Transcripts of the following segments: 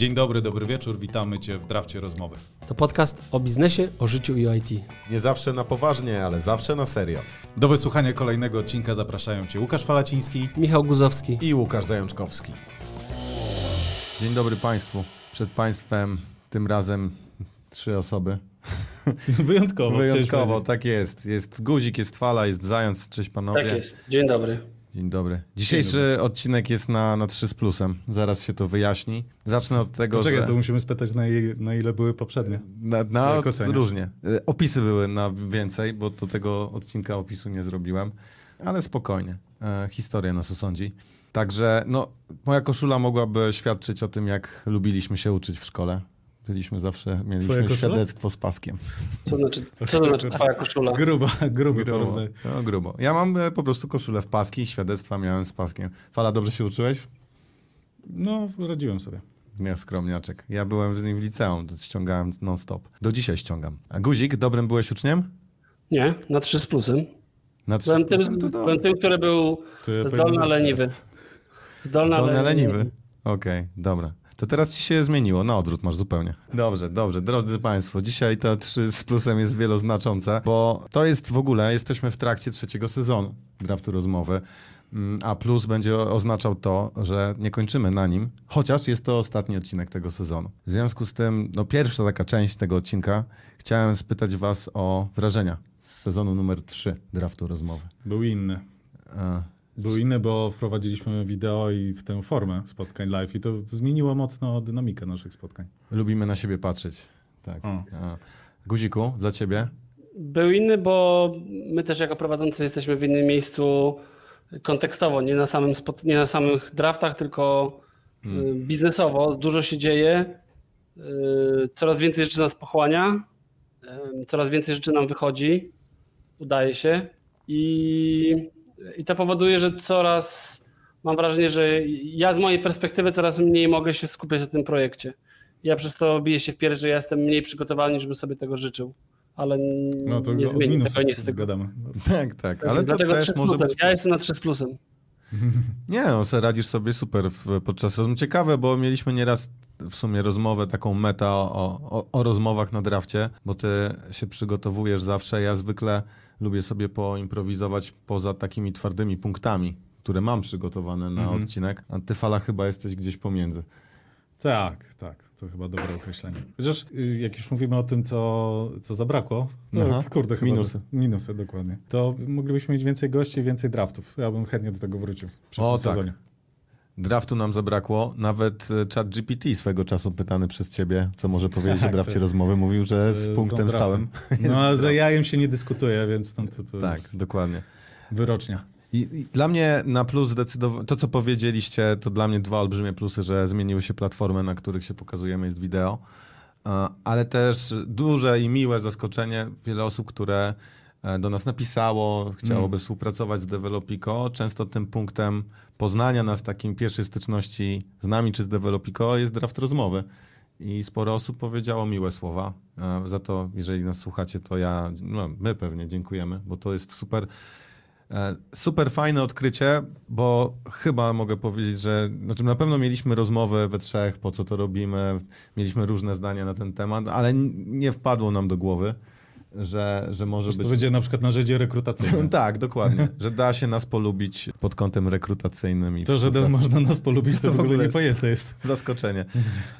Dzień dobry, dobry wieczór, witamy Cię w Drafcie Rozmowy. To podcast o biznesie, o życiu i o IT. Nie zawsze na poważnie, ale zawsze na serio. Do wysłuchania kolejnego odcinka zapraszają Cię Łukasz Falaciński. Michał Guzowski. I Łukasz Zajączkowski. Dzień dobry Państwu. Przed Państwem tym razem trzy osoby. Wyjątkowo. Wyjątkowo, tak jest. Jest Guzik, jest Fala, jest Zając. Cześć panowie. Tak jest. Dzień dobry. Dzień dobry. Dzisiejszy odcinek jest na, na 3 z plusem. Zaraz się to wyjaśni. Zacznę od tego, Poczekaj, że... to musimy spytać na, je- na ile były poprzednie. Na, na różnie. Y, Opisy były na więcej, bo do tego odcinka opisu nie zrobiłem, ale spokojnie. E, historia nas osądzi. Także, no, moja koszula mogłaby świadczyć o tym, jak lubiliśmy się uczyć w szkole. Byliśmy zawsze, Twoja mieliśmy koszula? świadectwo z paskiem. Co znaczy, co to znaczy twoja koszula? Gruba, gruby Grubo. No, grubo. Ja mam e, po prostu koszulę w paski, świadectwa miałem z paskiem. Fala, dobrze się uczyłeś? No, radziłem sobie. Nie, skromniaczek. Ja byłem z nim w liceum, to ściągałem non-stop. Do dzisiaj ściągam. A Guzik, dobrym byłeś uczniem? Nie, na trzy z plusem. Na 3 Byłem z plusem? tym, To byłem tym który był To ja zdolny, leniwy. Zdolny, Zdolny, ale leniwy. Okej, dobra. To teraz ci się zmieniło, na odwrót masz zupełnie. Dobrze, dobrze. Drodzy Państwo, dzisiaj to 3 z plusem jest wieloznaczące, bo to jest w ogóle, jesteśmy w trakcie trzeciego sezonu draftu rozmowy, Mm, a plus będzie oznaczał to, że nie kończymy na nim, chociaż jest to ostatni odcinek tego sezonu. W związku z tym, no pierwsza taka część tego odcinka, chciałem spytać Was o wrażenia z sezonu numer 3 draftu rozmowy. Był inny. Był inny, bo wprowadziliśmy wideo i w tę formę spotkań live i to zmieniło mocno dynamikę naszych spotkań. Lubimy na siebie patrzeć. Tak. O. Guziku, dla ciebie? Był inny, bo my też jako prowadzący jesteśmy w innym miejscu kontekstowo, nie na, samym spot, nie na samych draftach, tylko y, biznesowo. Dużo się dzieje, y, coraz więcej rzeczy nas pochłania, coraz więcej rzeczy nam wychodzi, udaje się i, i to powoduje, że coraz mam wrażenie, że ja z mojej perspektywy coraz mniej mogę się skupiać na tym projekcie. Ja przez to biję się w pierś, że ja jestem mniej przygotowany, niż bym sobie tego życzył. Ale No to nie zmieni minusów tego nic z tego. gadamy. Tak, tak, ale to też 3 z może być... Ja jestem na 3 z plusem. Nie, no, radzisz sobie super podczas rozmów. Ciekawe, bo mieliśmy nieraz w sumie rozmowę taką meta o, o, o rozmowach na drafcie, bo ty się przygotowujesz zawsze. Ja zwykle lubię sobie poimprowizować poza takimi twardymi punktami, które mam przygotowane na Mhm. odcinek, a ty fala chyba jesteś gdzieś pomiędzy. Tak, tak. To chyba dobre określenie. Chociaż y, jak już mówimy o tym, co, co zabrakło, to Aha. kurde chyba... Minusy. Minusy, dokładnie. To moglibyśmy mieć więcej gości i więcej draftów. Ja bym chętnie do tego wrócił przyszłym O, tak. sezonie. Draftu nam zabrakło. Nawet e, chat GPT swego czasu pytany przez ciebie, co może powiedzieć Tak, o drafcie to- rozmowy, mówił, że z punktem stałym. No ale za jajem się nie dyskutuje, więc no, to, to Tak, dokładnie. wyrocznia. I, I dla mnie na plus zdecydowanie, to co powiedzieliście, to dla mnie dwa olbrzymie plusy, że zmieniły się platformy, na których się pokazujemy, jest wideo, A, ale też duże i miłe zaskoczenie, wiele osób, które e, do nas napisało, chciałoby współpracować z Developico. Często tym punktem poznania nas, takim pierwszej styczności z nami czy z Developico jest draft rozmowy. I sporo osób powiedziało miłe słowa. E, Za to, jeżeli nas słuchacie, to ja, no, my pewnie dziękujemy, bo to jest super. E, Super fajne odkrycie, bo chyba mogę powiedzieć, że znaczy na pewno mieliśmy rozmowę we trzech, po co to robimy, mieliśmy różne zdania na ten temat, ale nie wpadło nam do głowy, że, że może Że to być. będzie na przykład narzędzie rekrutacyjne. tak, dokładnie. Że da się nas polubić pod kątem rekrutacyjnym. I To, że współpracy. można nas polubić, to, To w w ogóle nie pojęte jest. Zaskoczenie.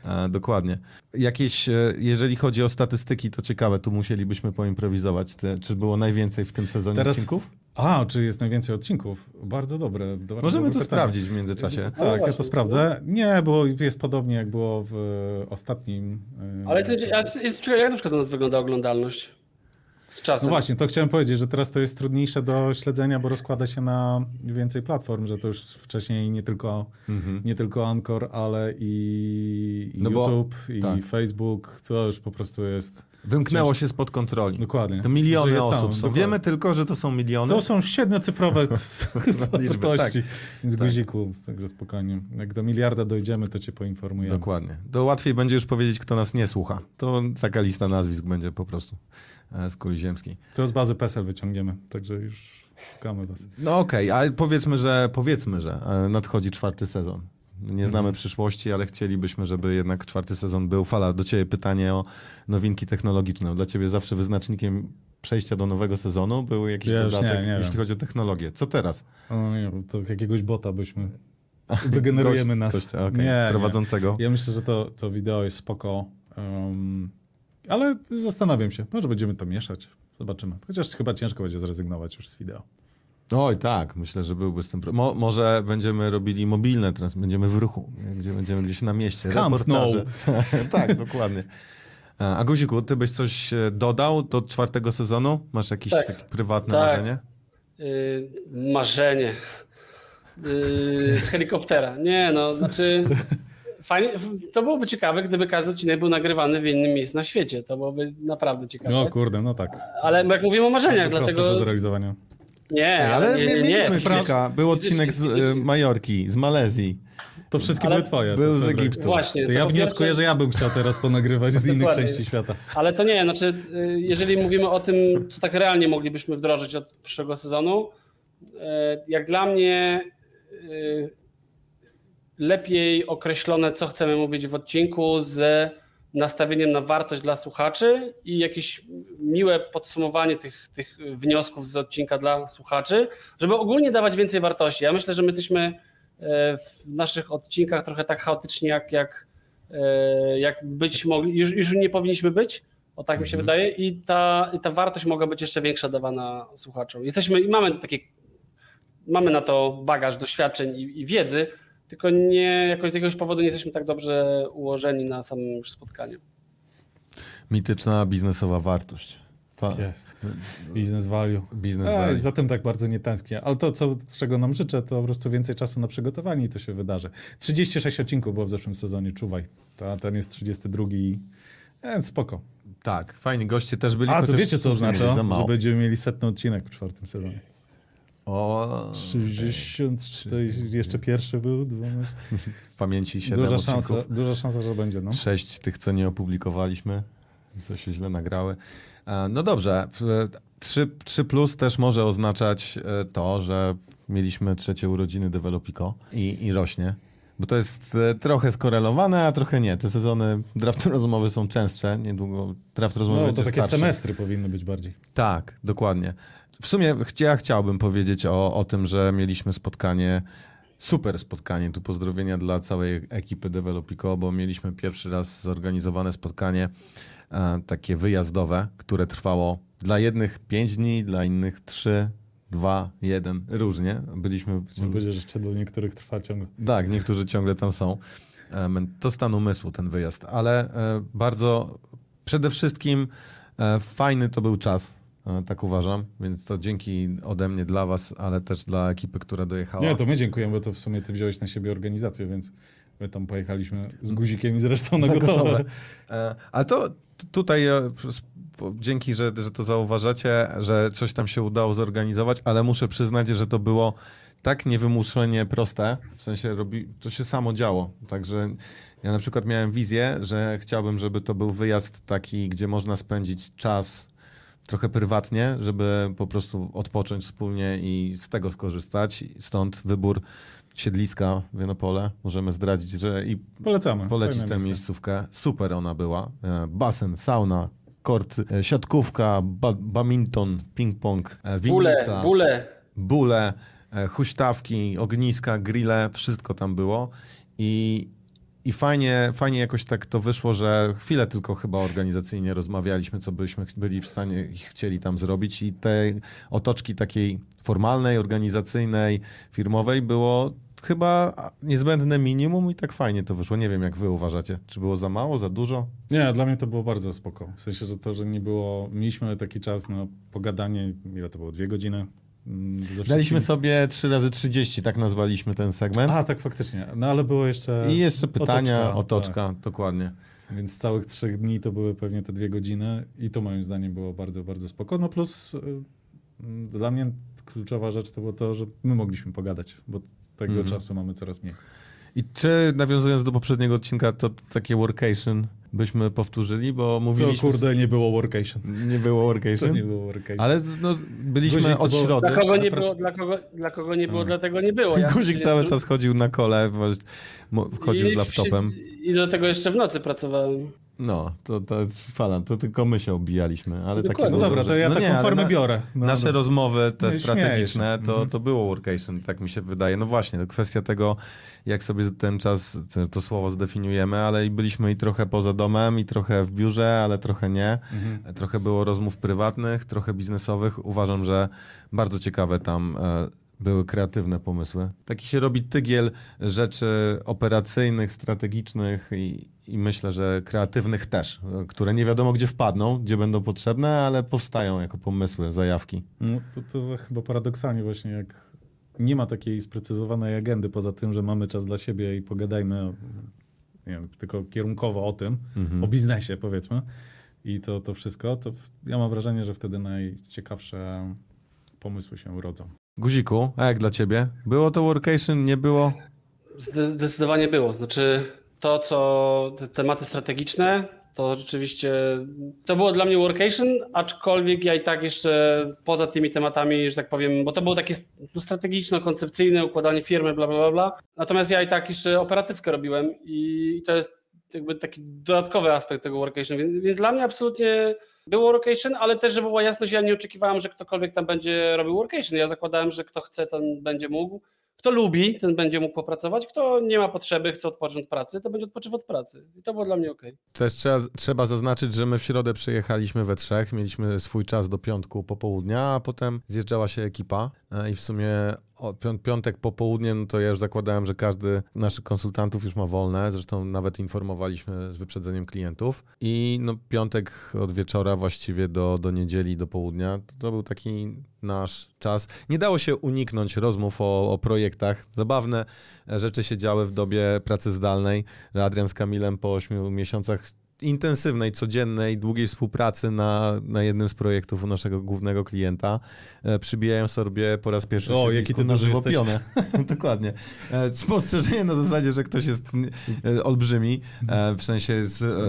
E, dokładnie. Jakieś, e, jeżeli chodzi o statystyki, to ciekawe, tu musielibyśmy poimprowizować. Te, czy było najwięcej w tym sezonie Teraz... odcinków? A, czy jest najwięcej odcinków? Bardzo dobre. bardzo Możemy dobre to pytanie. sprawdzić w międzyczasie. Tak, ja to sprawdzę. Nie, bo jest podobnie jak było w ostatnim. Ale to, jest, jak na przykład u nas wygląda oglądalność z czasem? No właśnie, to chciałem powiedzieć, że teraz to jest trudniejsze do śledzenia, bo rozkłada się na więcej platform, że to już wcześniej nie tylko, nie tylko Anchor, ale i, i Mhm. No bo- YouTube, i tak. Facebook, to już po prostu jest Wymknęło się spod kontroli. dokładnie. To miliony osób są. dokładnie. Wiemy tylko, że to są miliony. To są siedmiocyfrowe liczby, wartości, więc Tak. guziku, także spokojnie. Jak do miliarda dojdziemy, to cię poinformujemy. Dokładnie. To łatwiej będzie już powiedzieć, kto nas nie słucha. To taka lista nazwisk będzie po prostu e, z kuli ziemskiej. To z bazy PESEL wyciągniemy, także już szukamy was. No okej, ale powiedzmy, że powiedzmy, że e, nadchodzi czwarty sezon. Nie znamy przyszłości, ale chcielibyśmy, żeby jednak czwarty sezon był. Fala, do ciebie pytanie o nowinki technologiczne. Dla ciebie zawsze wyznacznikiem przejścia do nowego sezonu był jakiś Ja już dodatek, nie, nie jeśli wiem. chodzi o technologię. Co teraz? O, nie, to jakiegoś bota byśmy... Wygenerujemy nas. okej, Nie, nie. prowadzącego. Ja myślę, że to, to wideo jest spoko. Um, ale zastanawiam się. Może będziemy to mieszać. Zobaczymy. Chociaż chyba ciężko będzie zrezygnować już z wideo. Oj, tak, myślę, że byłby z tym. pro- Mo, może będziemy robili mobilne, trans, będziemy w ruchu, gdzie będziemy gdzieś na mieście. Reportaże. tak, dokładnie. A a Guziku, ty byś coś e, dodał do czwartego sezonu? Masz jakieś Tak. takie prywatne Tak. marzenie? Yy, marzenie. Yy, z helikoptera. Nie, no, znaczy. Fajnie, to byłoby ciekawe, gdyby każdy odcinek był nagrywany w innym miejscu na świecie. To byłoby naprawdę ciekawe. No kurde, no tak. ale jak mówimy o marzeniach, dlatego. do zrealizowania. Nie, ale, nie, nie, nie. mieliśmy kilka. Był odcinek z fizycznie. Majorki, z Malezji, To wszystkie Ale były twoje. był to z. Egiptu. Właśnie. To ja po wnioskuję, pierwsze- że ja bym chciał teraz ponagrywać z innych części świata. Ale to nie, znaczy, y, jeżeli mówimy o tym, co tak realnie moglibyśmy wdrożyć od przyszłego sezonu, y, jak dla mnie y, lepiej określone, co chcemy mówić w odcinku, z nastawieniem na wartość dla słuchaczy i jakieś miłe podsumowanie tych, tych wniosków z odcinka dla słuchaczy, żeby ogólnie dawać więcej wartości. Ja myślę, że my jesteśmy y, w naszych odcinkach trochę tak chaotyczni, jak, jak, y, jak być mogli, już, już nie powinniśmy być, o tak mi się wydaje, i ta, i ta wartość mogła być jeszcze większa dawana słuchaczom. Jesteśmy i mamy takie, mamy na to bagaż doświadczeń i, i wiedzy, tylko nie, jakoś z jakiegoś powodu nie jesteśmy tak dobrze ułożeni na samym już spotkaniu. Mityczna biznesowa wartość. Co? Jest. Business value. Biznes Ej, value. za tym tak bardzo nie tęsknię. Ale to, co, czego nam życzę, to po prostu więcej czasu na przygotowanie i to się wydarzy. 36 odcinków było w zeszłym sezonie, czuwaj. To, ten jest 32. Więc spoko. Tak, fajni goście też byli. A, to wiecie, co oznacza? Że będziemy mieli setny odcinek w czwartym sezonie. O, 64, jeszcze pierwszy był. 12. w pamięci 7 Duża odcinków. szansa, duża szansa, że będzie. No. Sześć tych, co nie opublikowaliśmy, co się źle nagrały. E, No dobrze, w- 3, 3 plus też może oznaczać e, to, że mieliśmy trzecie urodziny Developico i, i rośnie. Bo to jest e, trochę skorelowane, a trochę nie. Te sezony draft rozmowy są częstsze. Niedługo draft rozmowy No, to takie starszy. semestry powinny być bardziej. Tak, dokładnie. W sumie ja chciałbym powiedzieć o, o tym, że mieliśmy spotkanie, super spotkanie. Tu pozdrowienia dla całej ekipy Developico, bo mieliśmy pierwszy raz zorganizowane spotkanie e, takie wyjazdowe, które trwało dla jednych 5 dni, dla innych 3, 2, 1, różnie. Byliśmy... Chciałem powiedzieć, że jeszcze do niektórych trwa ciągle. Tak, niektórzy ciągle tam są. To stan umysłu ten wyjazd, ale e, bardzo przede wszystkim e, fajny to był czas, e, tak uważam, więc to dzięki ode mnie dla was, ale też dla ekipy, która dojechała. Nie, to my dziękujemy, bo to w sumie ty wziąłeś na siebie organizację, więc my tam pojechaliśmy z guzikiem i zresztą na, Na gotowe. gotowe. E, Ale to tutaj dzięki, że, że to zauważacie, że coś tam się udało zorganizować, ale muszę przyznać, że to było tak niewymuszenie proste, w sensie robi, to się samo działo. Także ja na przykład miałem wizję, że chciałbym, żeby to był wyjazd taki, gdzie można spędzić czas trochę prywatnie, żeby po prostu odpocząć wspólnie i z tego skorzystać. Stąd wybór siedliska w Janopole. Możemy zdradzić, że i Polecamy. polecić tę miejsce. miejscówkę. Super ona była. E, Basen, sauna, kort, e, siatkówka, ba badminton, ping-pong, e, Bóle, winnica, bóle. bóle, e, huśtawki, ogniska, grille, wszystko tam było. I, i fajnie, fajnie jakoś tak to wyszło, że chwilę tylko chyba organizacyjnie rozmawialiśmy, co byśmy byli w stanie chcieli tam zrobić. I tej otoczki takiej formalnej, organizacyjnej, firmowej było chyba niezbędne minimum i tak fajnie to wyszło. Nie wiem, jak wy uważacie. Czy było za mało, za dużo? Nie, dla mnie to było bardzo spoko. W sensie, że to, że nie było... Mieliśmy taki czas na pogadanie, ile to było, dwie godziny? Mm, Daliśmy sobie 3 razy 30, tak nazwaliśmy ten segment. A, tak faktycznie. No ale było jeszcze... I jeszcze pytania, otoczka, otoczka, tak. dokładnie. Więc całych trzech dni to były pewnie te dwie godziny i to moim zdaniem było bardzo, bardzo spoko. No plus y, y, dla mnie kluczowa rzecz to było to, że my mogliśmy pogadać, bo tego Mhm. czasu mamy coraz mniej. I czy nawiązując do poprzedniego odcinka, to takie workation byśmy powtórzyli, bo To mówiliśmy... kurde, nie było workation. Nie było To workation? nie było workation. Ale no, byliśmy Guzik, to od było- środy. Dla kogo nie było, dla kogo, dla kogo nie było, A. dlatego nie było. Ja Guzik nie- cały czas chodził na kole, właśnie, mo- chodził I z laptopem. I do tego jeszcze w nocy pracowałem. No, to, to jest fala, to tylko my się obijaliśmy, ale takie Dokładnie. no było, dobra, to ja no taką nie, formę na- biorę. No, Nasze no. rozmowy, te No strategiczne, się. to, Mhm. to było workation, tak mi się wydaje. No właśnie, to kwestia tego, jak sobie ten czas, to, to słowo zdefiniujemy, ale i byliśmy i trochę poza domem, i trochę w biurze, ale trochę nie. Mhm. Trochę było rozmów prywatnych, trochę biznesowych. Uważam, że bardzo ciekawe tam e, były kreatywne pomysły. Taki się robi tygiel rzeczy operacyjnych, strategicznych i, i myślę, że kreatywnych też, które nie wiadomo gdzie wpadną, gdzie będą potrzebne, ale powstają jako pomysły, zajawki. No, to, to chyba paradoksalnie właśnie, jak nie ma takiej sprecyzowanej agendy, poza tym, że mamy czas dla siebie i pogadajmy nie wiem, tylko kierunkowo o tym, Mhm. o biznesie powiedzmy i to, to wszystko, to ja mam wrażenie, że wtedy najciekawsze pomysły się rodzą. Guziku, a jak dla ciebie? Było to workation, nie było? Zde- Zdecydowanie było. Znaczy to, co te tematy strategiczne, to rzeczywiście to było dla mnie workation, aczkolwiek ja i tak jeszcze poza tymi tematami, że tak powiem, bo to było takie no, strategiczno-koncepcyjne układanie firmy, bla, bla, bla. Natomiast ja i tak jeszcze operatywkę robiłem i to jest jakby taki dodatkowy aspekt tego workation, więc, więc dla mnie absolutnie było workation, ale też, żeby była jasność, ja nie oczekiwałem, że ktokolwiek tam będzie robił workation. Ja zakładałem, że kto chce, ten będzie mógł. Kto lubi, ten będzie mógł popracować. Kto nie ma potrzeby, chce odpocząć od pracy, to będzie odpoczywał od pracy. I to było dla mnie ok. Też trzeba, trzeba zaznaczyć, że my w środę przyjechaliśmy we trzech, mieliśmy swój czas do piątku popołudnia, a potem zjeżdżała się ekipa e, i w sumie piątek popołudnie, no to ja już zakładałem, że każdy z naszych konsultantów już ma wolne, zresztą nawet informowaliśmy z wyprzedzeniem klientów i no piątek od wieczora właściwie do, do niedzieli, do południa, to, to był taki nasz czas. Nie dało się uniknąć rozmów o, o projektach. Zabawne rzeczy się działy w dobie pracy zdalnej. Adrian z Kamilem po 8 miesiącach intensywnej, codziennej, długiej współpracy na, na jednym z projektów u naszego głównego klienta. E, przybijają sobie po raz pierwszy O, jaki ty na żywo pionę. Dokładnie. E, spostrzeżenie na zasadzie, że ktoś jest e, olbrzymi, e, w sensie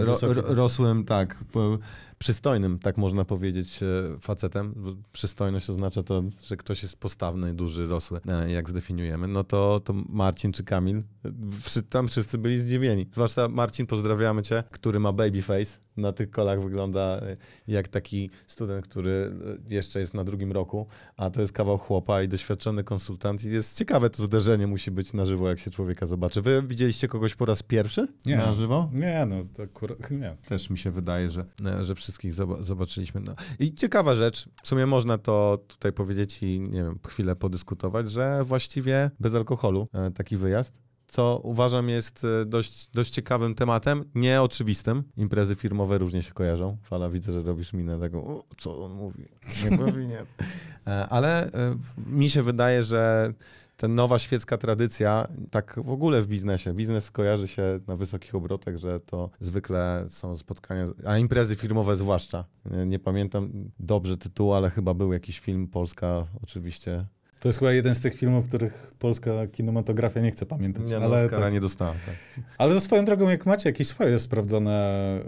Wysoki. ro, rosłym, tak, po- przystojnym, tak można powiedzieć, e, facetem. Przystojność oznacza to, że ktoś jest postawny, duży, rosły, e, jak zdefiniujemy. No to, to Marcin czy Kamil, e, tam wszyscy byli zdziwieni. Zwłaszcza Marcin, pozdrawiamy cię, który ma baby face. Na tych kolach wygląda e, jak taki student, który e, jeszcze jest na drugim roku, a to jest kawał chłopa i doświadczony konsultant. I jest ciekawe to zderzenie musi być na żywo, jak się człowieka zobaczy. Wy widzieliście kogoś po raz pierwszy Nie. na żywo? Nie, no to akurat, nie. Też mi się wydaje, że, e, że wszystkich zob- zobaczyliśmy. No. I ciekawa rzecz, w sumie można to tutaj powiedzieć i nie wiem, chwilę podyskutować, że właściwie bez alkoholu taki wyjazd, co uważam jest e, dość, dość ciekawym tematem, nieoczywistym. Imprezy firmowe różnie się kojarzą. Fala, widzę, że robisz minę taką, "O, co on mówi, nie powinien. E, Ale e, mi się wydaje, że ta nowa świecka tradycja, tak w ogóle w biznesie. Biznes kojarzy się na wysokich obrotach, że to zwykle są spotkania, a imprezy firmowe zwłaszcza. Nie pamiętam dobrze tytułu, ale chyba był jakiś film Polska oczywiście. To jest chyba jeden z tych filmów, których polska kinematografia nie chce pamiętać. Nie, no, ale, Oscara tak. nie dostała. Tak. ale to swoją drogą, jak macie jakieś swoje sprawdzone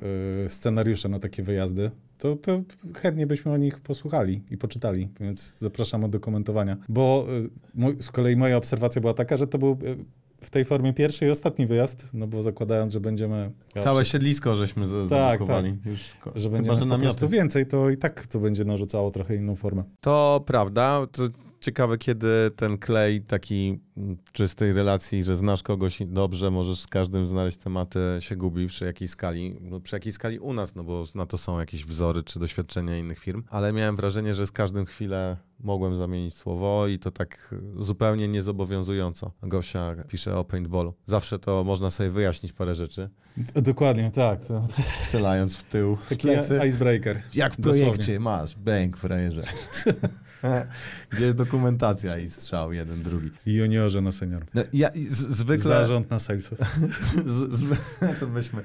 y, scenariusze na takie wyjazdy, to, to chętnie byśmy o nich posłuchali i poczytali, więc zapraszamy do komentowania. Bo y, mój, z kolei moja obserwacja była taka, że to był y, w tej formie pierwszy i ostatni wyjazd, no bo zakładając, że będziemy... Całe siedlisko żeśmy z- Tak, zablokowali. Już, ko- że chyba, będzie nas że po prostu więcej, to i tak to będzie narzucało trochę inną formę. To prawda. To ciekawe, kiedy ten klej taki mm, czystej relacji, że znasz kogoś dobrze, możesz z każdym znaleźć tematy, się gubi przy jakiej skali. No, przy jakiej skali u nas, no bo na to są jakieś wzory czy doświadczenia innych firm. Ale miałem wrażenie, że z każdym chwilę mogłem zamienić słowo i to tak zupełnie niezobowiązująco. Gosia pisze o paintballu. Zawsze to można sobie wyjaśnić parę rzeczy, Dokładnie, tak. To, strzelając w tył, w taki plecy. icebreaker. Jak w Dosłownie. projekcie masz, bęk frajerze. Gdzie jest dokumentacja i strzał jeden, drugi. Juniorze na senior. No, ja z, zwykle... Zarząd na salesów. Z, z, to myśmy...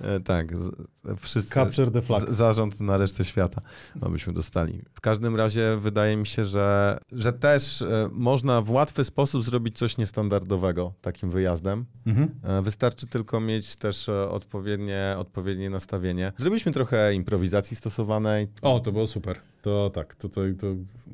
E, tak, z, wszyscy... Capture the flag. Zarząd na resztę świata, no byśmy dostali. W każdym razie wydaje mi się, że, że też e, można w łatwy sposób zrobić coś niestandardowego takim wyjazdem. Mhm. E, Wystarczy tylko mieć też odpowiednie, odpowiednie nastawienie. Zrobiliśmy trochę improwizacji stosowanej. O, to było super. To tak, to, to, to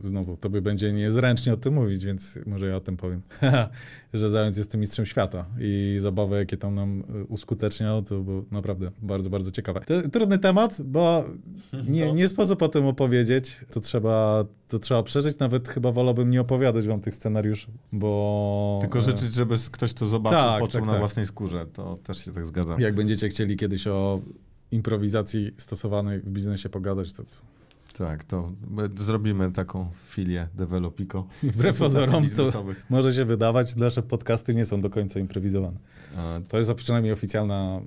znowu, tobie będzie niezręcznie o tym mówić, więc może ja o tym powiem. że Zając jest tym mistrzem świata i zabawy, jakie tam nam y, uskuteczniał, to było naprawdę bardzo, bardzo ciekawe. To, trudny temat, bo nie, nie sposób o tym opowiedzieć. To trzeba, to trzeba przeżyć. Nawet chyba wolałbym nie opowiadać wam tych scenariuszy, bo... Tylko e, życzyć, żeby ktoś to zobaczył, Tak, poczuł tak, na tak. własnej skórze. To też się tak zgadza. Jak będziecie chcieli kiedyś o improwizacji stosowanej w biznesie pogadać, to Tak, to my zrobimy taką filię Developico. wbrew pozorom, co może się wydawać, nasze podcasty nie są do końca improwizowane. To jest przynajmniej oficjalna.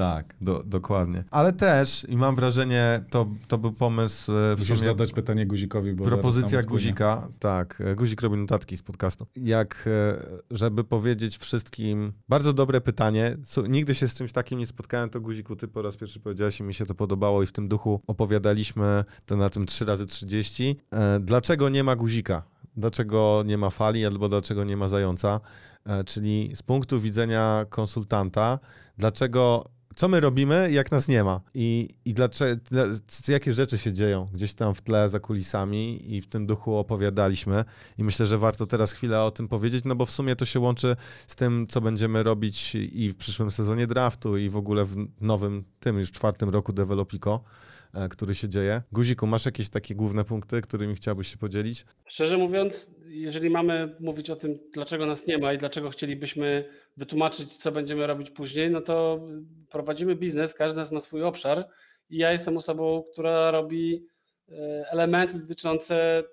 Tak, do, dokładnie. Ale też, i mam wrażenie, to, to był pomysł e, w Musisz sumie... zadać pytanie guzikowi, bo. Propozycja guzika, tak, e, guzik robi notatki z podcastu. Jak, e, żeby powiedzieć wszystkim, bardzo dobre pytanie, nigdy się z czymś takim nie spotkałem, to guziku, ty po raz pierwszy powiedziałeś i mi się to podobało i w tym duchu opowiadaliśmy to na tym 3 razy 30 E, Dlaczego nie ma guzika? Dlaczego nie ma fali albo dlaczego nie ma zająca? Czyli z punktu widzenia konsultanta, dlaczego co my robimy, jak nas nie ma? I, i dlaczego, jakie rzeczy się dzieją gdzieś tam w tle, za kulisami i w tym duchu opowiadaliśmy. I myślę, że warto teraz chwilę o tym powiedzieć, no bo w sumie to się łączy z tym, co będziemy robić i w przyszłym sezonie draftu i w ogóle w nowym, tym już czwartym roku Developico, który się dzieje. Guziku, masz jakieś takie główne punkty, którymi chciałbyś się podzielić? Szczerze mówiąc, jeżeli mamy mówić o tym, dlaczego nas nie ma i dlaczego chcielibyśmy wytłumaczyć, co będziemy robić później, no to prowadzimy biznes, każdy z nas ma swój obszar i ja jestem osobą, która robi e, elementy dotyczące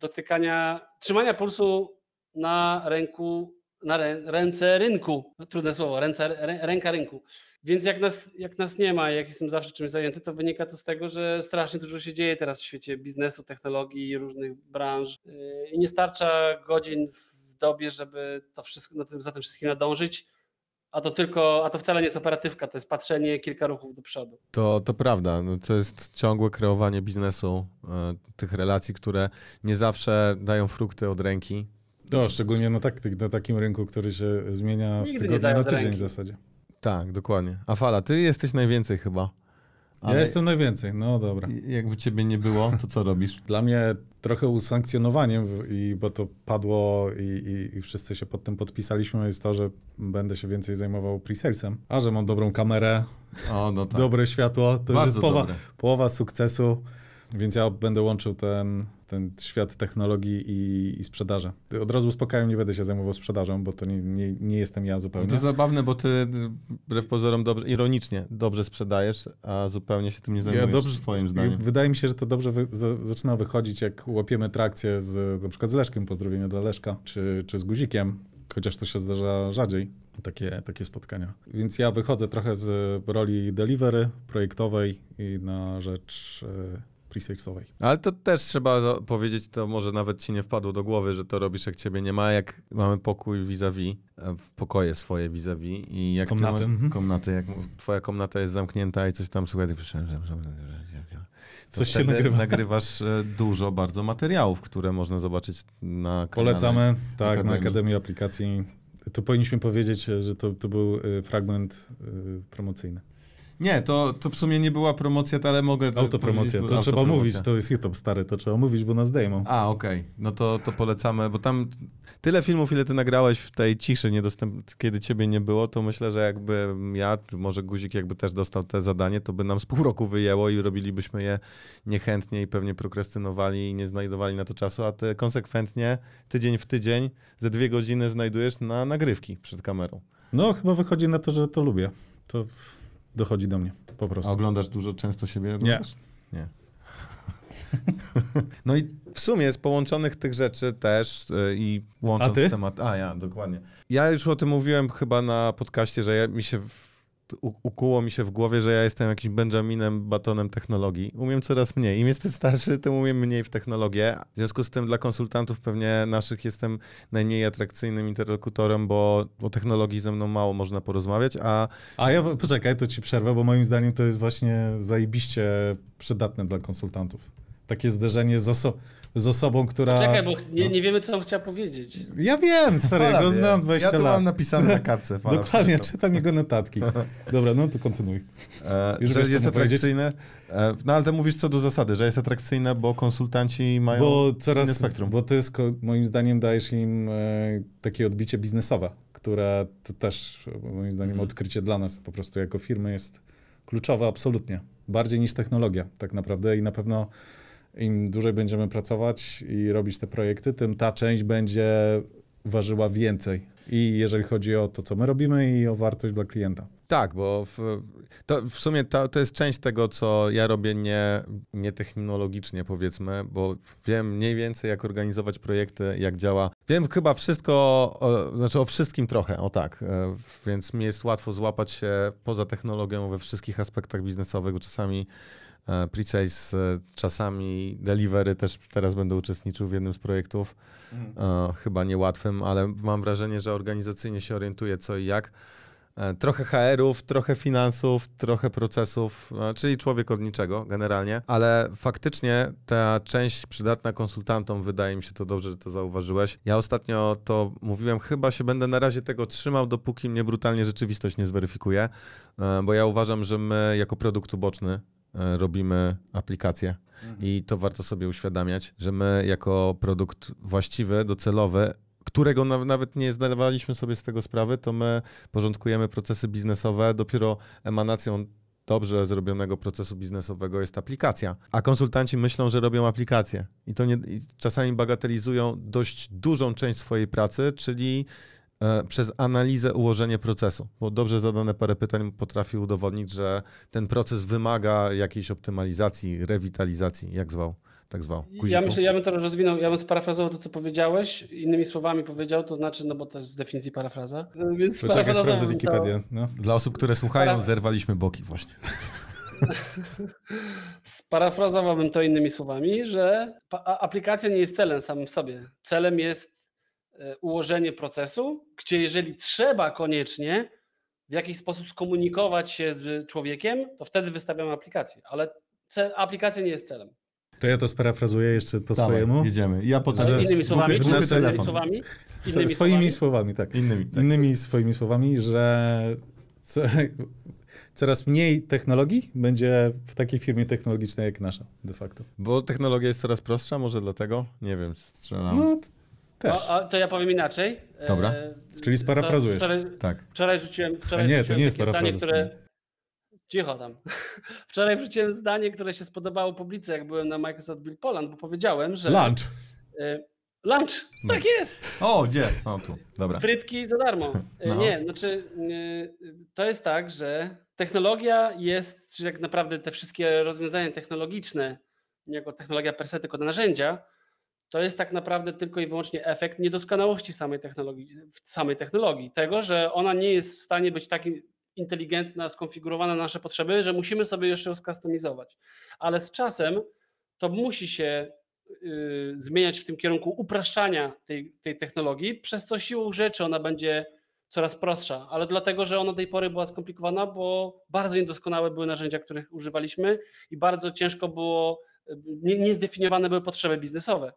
dotykania, trzymania pulsu na ręku, na rę, ręce rynku. Trudne słowo, ręce, rę, ręka rynku. Więc jak nas, jak nas nie ma, jak jestem zawsze czymś zajęty, to wynika to z tego, że strasznie dużo się dzieje teraz w świecie biznesu, technologii różnych branż. Yy, I nie starcza godzin w dobie, żeby to wszystko, na tym, za tym wszystkim nadążyć. A to tylko, a to wcale nie jest operatywka, to jest patrzenie kilka ruchów do przodu. To, to prawda. No, to jest ciągłe kreowanie biznesu, e, tych relacji, które nie zawsze dają frukty od ręki. No, szczególnie na, tak, na takim rynku, który się zmienia z Nigdy nie tygodnia na tydzień ręki. w zasadzie. Tak, dokładnie. A Fala, ty jesteś najwięcej chyba. Ja jestem najwięcej, no dobra. Jakby ciebie nie było, to co robisz? Dla mnie trochę usankcjonowaniem, i, bo to padło i, i, i wszyscy się pod tym podpisaliśmy, jest to, że będę się więcej zajmował pre-salesem. A że mam dobrą kamerę, O, no tak. dobre światło, to Bardzo jest połowa, połowa sukcesu, więc ja będę łączył ten, ten świat technologii i, i sprzedaży. Od razu uspokajam, nie będę się zajmował sprzedażą, bo to nie, nie, nie jestem ja zupełnie. To zabawne, bo ty wbrew pozorom dobrze, ironicznie dobrze sprzedajesz, a zupełnie się tym nie zajmujesz, dobrze- swoim I zdaniem. Wydaje mi się, że to dobrze wy, za, zaczyna wychodzić, jak łapiemy trakcję z, na przykład z Leszkiem, pozdrowienia dla Leszka, czy, czy z Guzikiem, chociaż to się zdarza rzadziej, takie, takie spotkania. Więc ja wychodzę trochę z roli delivery projektowej i na rzecz e, pre-salesowej. Ale to też trzeba powiedzieć, to może nawet ci nie wpadło do głowy, że to robisz, jak ciebie nie ma, jak mamy pokój vis-a-vis, e, w pokoje swoje vis-a-vis i jak ty Komnaty, mhm. komnaty, jak twoja komnata jest zamknięta i coś tam, słuchaj, że- to Coś się nagrywa. nagrywasz e, dużo bardzo materiałów, które można zobaczyć na kanale. Polecamy, tak, Akademii. na Akademii Aplikacji. Tu powinniśmy powiedzieć, że to, to był e, fragment e, promocyjny. Nie, to, to w sumie nie była promocja, ale mogę Autopromocja, to trzeba mówić, to jest YouTube stary, to trzeba mówić, bo nas zdejmą. A, okej. No to, to polecamy, bo tam tyle filmów, ile ty nagrałeś w tej ciszy, niedostęp... kiedy ciebie nie było, to myślę, że jakby ja, czy może Guzik jakby też dostał te zadanie, to by nam z pół roku wyjęło i robilibyśmy je niechętnie i pewnie prokrastynowali i nie znajdowali na to czasu, a ty konsekwentnie, tydzień w tydzień, ze dwie godziny znajdujesz na nagrywki przed kamerą. No, chyba wychodzi na to, że to lubię. To dochodzi do mnie, po A prostu. oglądasz dużo często siebie? Oglądasz? Nie. no i w sumie z połączonych tych rzeczy też yy, i łącząc A ty? temat. A ja, dokładnie. Ja już o tym mówiłem chyba na podcaście, że ja, mi się ukuło mi się w głowie, że ja jestem jakimś Benjaminem Batonem technologii. Umiem coraz mniej. Im jestem starszy, tym umiem mniej w technologię. W związku z tym dla konsultantów pewnie naszych jestem najmniej atrakcyjnym interlokutorem, bo o technologii ze mną mało można porozmawiać, a A ja, poczekaj, to ci przerwę, bo moim zdaniem to jest właśnie zajebiście przydatne dla konsultantów. Takie zderzenie z, oso z osobą, która... Czekaj, bo nie, no. nie wiemy, co on chciał powiedzieć. Ja wiem, stary, ja go znam 20 Ja to lat. mam napisane na kartce. Fala Dokładnie, czytam jego notatki. Dobra, no to kontynuuj. E, Już że wiesz, jest atrakcyjne. E, no ale ty mówisz co do zasady, że jest atrakcyjne, bo konsultanci mają Bo inne coraz, spektrum. bo to jest, ko- moim zdaniem, dajesz im e, takie odbicie biznesowe, które to też, moim zdaniem, Mhm. odkrycie dla nas po prostu jako firmy jest kluczowe absolutnie. Bardziej niż technologia tak naprawdę i na pewno im dłużej będziemy pracować i robić te projekty, tym ta część będzie ważyła więcej. I jeżeli chodzi o to, co my robimy i o wartość dla klienta. Tak, bo w, to w sumie to, to jest część tego, co ja robię nie, nie technologicznie, powiedzmy, bo wiem mniej więcej, jak organizować projekty, jak działa. Wiem chyba wszystko, o, znaczy o wszystkim trochę, o tak, e, więc mi jest łatwo złapać się poza technologią we wszystkich aspektach biznesowych, bo czasami e, pre-sales, e, czasami delivery też teraz będę uczestniczył w jednym z projektów, e, chyba niełatwym, ale mam wrażenie, że organizacyjnie się orientuję co i jak. E, Trochę HR-ów, trochę finansów, trochę procesów, czyli człowiek od niczego generalnie, ale faktycznie ta część przydatna konsultantom, wydaje mi się to dobrze, że to zauważyłeś. Ja ostatnio to mówiłem, chyba się będę na razie tego trzymał, dopóki mnie brutalnie rzeczywistość nie zweryfikuje, bo ja uważam, że my jako produkt uboczny e, robimy aplikację i to warto sobie uświadamiać, że my jako produkt właściwy, docelowy, którego na, nawet nie zdawaliśmy sobie z tego sprawy, to my porządkujemy procesy biznesowe. Dopiero emanacją dobrze zrobionego procesu biznesowego jest aplikacja. A konsultanci myślą, że robią aplikację. I to nie, i czasami bagatelizują dość dużą część swojej pracy, czyli przez analizę ułożenie procesu. Bo dobrze zadane parę pytań potrafi udowodnić, że ten proces wymaga jakiejś optymalizacji, rewitalizacji, jak zwał, tak zwał. Ja myślę, ja bym to rozwinął, ja bym sparafrazował to, co powiedziałeś, innymi słowami powiedział, to znaczy, no bo to jest z definicji parafraza, więc Poczekaj, sprawdzę Wikipedię. No. Dla osób, które słuchają, Spara- zerwaliśmy boki właśnie. Sparafrazowałbym to innymi słowami, że aplikacja nie jest celem samym w sobie. Celem jest e, ułożenie procesu, gdzie jeżeli trzeba koniecznie w jakiś sposób skomunikować się z człowiekiem, to wtedy wystawiamy aplikację, ale cel, aplikacja nie jest celem. To ja to sparafrazuję jeszcze po swojemu. jedziemy. Ja potrzebuję. Innymi słowami, czy innymi telefon. słowami, To innymi swoimi słowami, słowami, tak. Innymi. Tak. Innymi swoimi słowami, że co, coraz mniej technologii będzie w takiej firmie technologicznej jak nasza, de facto. Bo technologia jest coraz prostsza, może dlatego? Nie wiem, strzelam. No, też. to, a, to ja powiem inaczej. Dobra. E, Czyli sparafrazujesz. to Wczoraj, Tak. Wczoraj rzuciłem, wczoraj nie, to nie jest zdanie, które... Cicho tam. Wczoraj wrzuciłem zdanie, które się spodobało publicy, jak byłem na Microsoft Build Poland, bo powiedziałem, że... Lunch. Y, lunch! No. Tak jest! O, gdzie? O, tu. Dobra. Frytki za darmo. Y, No. Nie, znaczy y, to jest tak, że technologia jest, czy jak naprawdę te wszystkie rozwiązania technologiczne, nie jako technologia per se, tylko narzędzia, to jest tak naprawdę tylko i wyłącznie efekt niedoskonałości samej technologii, samej technologii. Tego, że ona nie jest w stanie być tak inteligentna, skonfigurowana na nasze potrzeby, że musimy sobie jeszcze ją skustomizować. Ale z czasem to musi się y, zmieniać w tym kierunku upraszczania tej, tej technologii, przez co siłą rzeczy ona będzie coraz prostsza, ale dlatego, że ona do tej pory była skomplikowana, bo bardzo niedoskonałe były narzędzia, których używaliśmy i bardzo ciężko było, y, nie, niezdefiniowane były potrzeby biznesowe.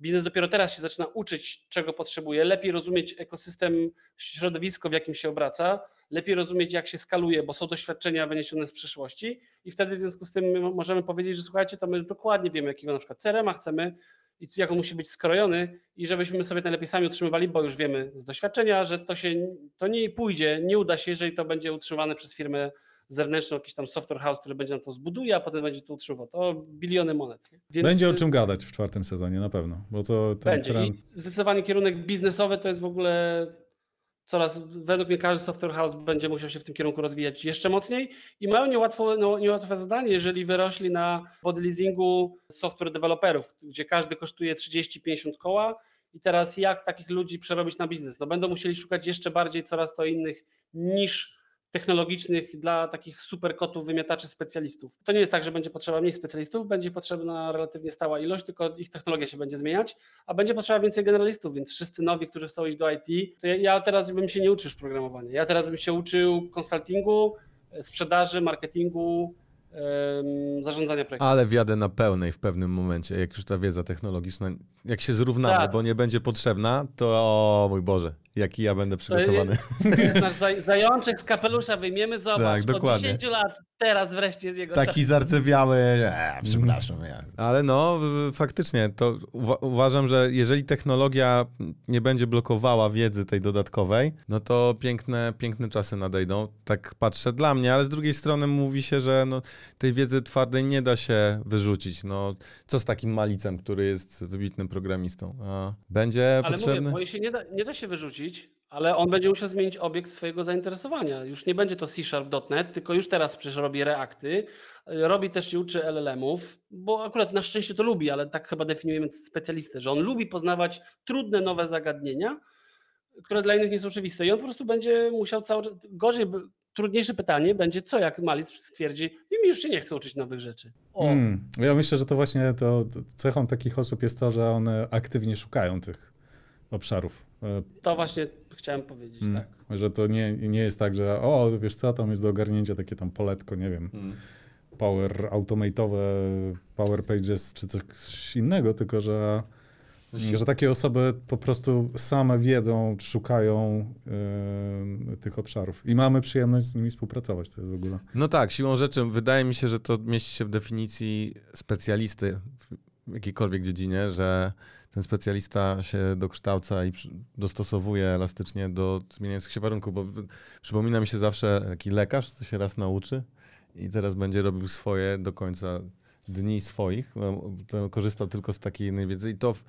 Biznes dopiero teraz się zaczyna uczyć, czego potrzebuje, lepiej rozumieć ekosystem, środowisko, w jakim się obraca, lepiej rozumieć, jak się skaluje, bo są doświadczenia wyniesione z przeszłości. I wtedy w związku z tym my możemy powiedzieć, że słuchajcie, to my dokładnie wiemy, jakiego na przykład CRM chcemy i jak on musi być skrojony i żebyśmy sobie najlepiej sami utrzymywali, bo już wiemy z doświadczenia, że to się to nie pójdzie, nie uda się, jeżeli to będzie utrzymywane przez firmę zewnętrzną, jakiś tam software house, który będzie nam to zbuduje, a potem będzie to utrzymywał. To biliony monet. Więc Będzie o czym gadać w czwartym sezonie, na pewno. Bo to ten będzie. trend... I zdecydowanie kierunek biznesowy to jest w ogóle coraz, według mnie każdy software house będzie musiał się w tym kierunku rozwijać jeszcze mocniej i mają niełatwo, no, niełatwe zadanie, jeżeli wyrośli na body leasingu software deweloperów, gdzie każdy kosztuje 30-50 koła i teraz jak takich ludzi przerobić na biznes? No będą musieli szukać jeszcze bardziej coraz to innych niż technologicznych dla takich super kotów, wymiataczy, specjalistów. To nie jest tak, że będzie potrzeba mniej specjalistów, będzie potrzebna relatywnie stała ilość, tylko ich technologia się będzie zmieniać, a będzie potrzeba więcej generalistów, więc wszyscy nowi, którzy chcą iść do IT, to ja, ja teraz bym się nie uczył już programowania. Ja teraz bym się uczył konsultingu, e, sprzedaży, marketingu, zarządzania projektami. Ale wjadę na pełnej w pewnym momencie, jak już ta wiedza technologiczna, jak się zrównamy, Tak. bo nie będzie potrzebna, to o mój Boże, jaki ja będę przygotowany. Jest nasz zaj- zajączek z kapelusza wyjmiemy, zobacz, Tak, od dokładnie. 10 lat, teraz wreszcie z jego Taki zardzewiały, e, przepraszam. Ja. Ale no, faktycznie, to uwa- uważam, że jeżeli technologia nie będzie blokowała wiedzy tej dodatkowej, no to piękne, piękne czasy nadejdą. Tak patrzę dla mnie, ale z drugiej strony mówi się, że no, tej wiedzy twardej nie da się wyrzucić. No, co z takim malicem, który jest wybitnym programistą? A będzie Ale potrzebny? mówię, bo się nie da, nie da się wyrzucić, ale on będzie musiał zmienić obiekt swojego zainteresowania. Już nie będzie to C-Sharp.net, tylko już teraz przecież robi Reakty, robi też i uczy LLM-ów, bo akurat na szczęście to lubi, ale tak chyba definiujemy specjalistę, że on lubi poznawać trudne, nowe zagadnienia, które dla innych nie są oczywiste i on po prostu będzie musiał cały czas, gorzej, trudniejsze pytanie będzie, co jak Malic stwierdzi, i mi już się nie chce uczyć nowych rzeczy. O, Hmm. Ja myślę, że to właśnie to cechą takich osób jest to, że one aktywnie szukają tych obszarów. E, to właśnie chciałem powiedzieć, mm, tak. Że to nie, nie jest tak, że o, wiesz co, tam jest do ogarnięcia takie tam poletko, nie wiem, Mm. power automate'owe, power pages czy coś innego, tylko że, że takie osoby po prostu same wiedzą, czy szukają e, tych obszarów. I mamy przyjemność z nimi współpracować. To jest w ogóle. No tak, siłą rzeczy wydaje mi się, że to mieści się w definicji specjalisty w jakiejkolwiek dziedzinie, że ten specjalista się dokształca i dostosowuje elastycznie do zmieniających się warunków, bo przypomina mi się zawsze taki lekarz, co się raz nauczy i teraz będzie robił swoje do końca dni swoich, korzystał tylko z takiej wiedzy i to w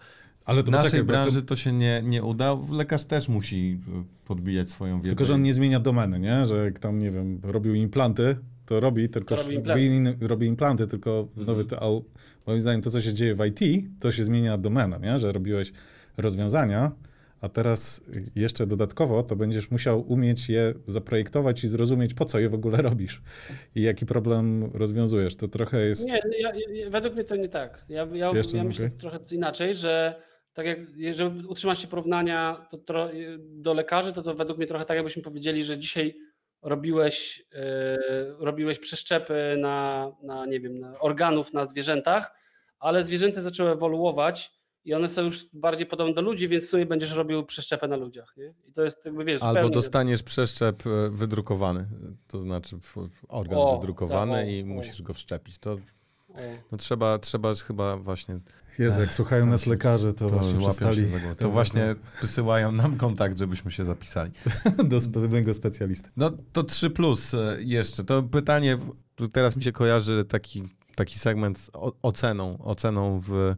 Ale to naszej poczekaj, bo to- branży to się nie, nie uda. Lekarz też musi y, podbijać swoją wiedzę. Tylko, że on nie zmienia domeny, nie? Że jak tam, nie wiem, robił implanty, to robi, tylko To robi implanty. inny, robi implanty, tylko w nowy, to, moim zdaniem to, co się dzieje w IT, to się zmienia domena, nie? Że robiłeś rozwiązania, a teraz jeszcze dodatkowo to będziesz musiał umieć je zaprojektować i zrozumieć, po co je w ogóle robisz i jaki problem rozwiązujesz. To trochę jest... Nie, ja, ja, według mnie to nie tak. Ja, ja, Jeszcze ja myślę okej. trochę inaczej, że tak jak, żeby utrzymać się porównania to, do lekarzy, to to według mnie trochę tak, jakbyśmy powiedzieli, że dzisiaj robiłeś, e, robiłeś przeszczepy na, na, nie wiem, na organów na zwierzętach, ale zwierzęta zaczęły ewoluować i one są już bardziej podobne do ludzi, więc w sumie będziesz robił przeszczepę na ludziach. Nie? I to jest jakby, wiesz, Albo dostaniesz przeszczep e, wydrukowany, to znaczy organ O, wydrukowany tak, o, i o. musisz go wszczepić. To no trzeba, trzeba chyba właśnie Jezu, jak słuchają nas lekarze, to, to, właśnie przestali. To właśnie wysyłają nam kontakt, żebyśmy się zapisali. do pewnego specjalisty. No to 3 plus e, jeszcze. To pytanie, teraz mi się kojarzy taki, taki segment z oceną, oceną w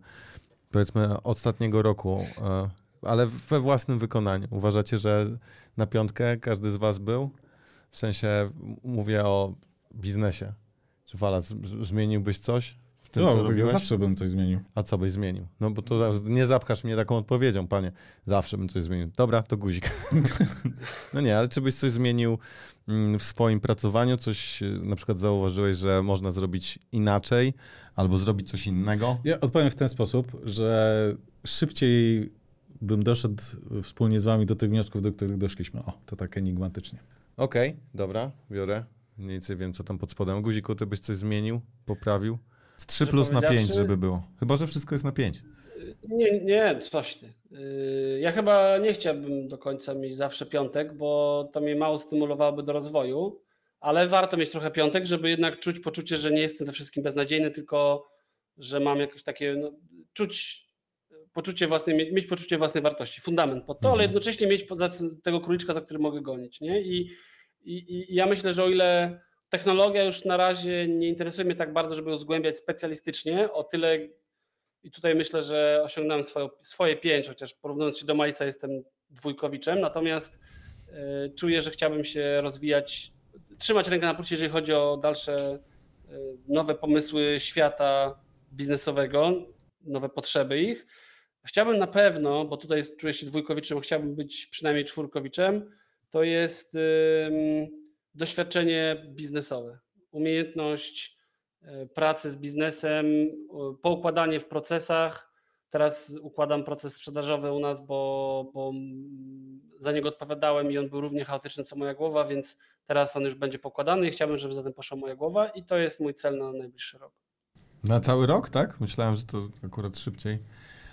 powiedzmy ostatniego roku, e, ale we własnym wykonaniu. Uważacie, że na piątkę każdy z was był? W sensie mówię o biznesie. Czy Wala, z- z- zmieniłbyś coś w tym, No, co zawsze bym coś zmienił. A co byś zmienił? No bo to nie zapchasz mnie taką odpowiedzią, panie. Zawsze bym coś zmienił. Dobra, to guzik. no nie, ale czy byś coś zmienił mm, w swoim pracowaniu? Coś na przykład zauważyłeś, że można zrobić inaczej albo zrobić coś innego? Ja odpowiem w ten sposób, że szybciej bym doszedł wspólnie z wami do tych wniosków, do których doszliśmy. O, to tak enigmatycznie. Okej, dobra, biorę. Mniej więcej wiem, co tam pod spodem. Guziku, ty byś coś zmienił, poprawił? Z 3 Szczerze plus na 5, powiedziawszy- żeby było. Chyba, że wszystko jest na 5. Nie, nie, coś ty. Yy, Ja chyba nie chciałbym do końca mieć zawsze piątek, bo to mnie mało stymulowałoby do rozwoju, ale warto mieć trochę piątek, żeby jednak czuć poczucie, że nie jestem we wszystkim beznadziejny, tylko że mam jakieś takie, no, czuć poczucie własnej, mieć poczucie własnej wartości, fundament pod to, ale Mhm. jednocześnie mieć tego króliczka, za który mogę gonić, nie? I, i, I ja myślę, że o ile technologia już na razie nie interesuje mnie tak bardzo, żeby ją zgłębiać specjalistycznie, o tyle i tutaj myślę, że osiągnąłem swoje, swoje pięć, chociaż porównując się do Majca jestem dwójkowiczem, natomiast y, czuję, że chciałbym się rozwijać, trzymać rękę na pulsie, jeżeli chodzi o dalsze y, nowe pomysły świata biznesowego, nowe potrzeby ich. Chciałbym na pewno, bo tutaj czuję się dwójkowiczem, chciałbym być przynajmniej czwórkowiczem, to jest ym, doświadczenie biznesowe, umiejętność e, pracy z biznesem, poukładanie w procesach. Teraz układam proces sprzedażowy u nas, bo, bo za niego odpowiadałem i on był równie chaotyczny co moja głowa, więc teraz on już będzie pokładany i chciałbym, żeby za tym poszła moja głowa i to jest mój cel na najbliższy rok. Na cały rok, tak? Myślałem, że to akurat szybciej.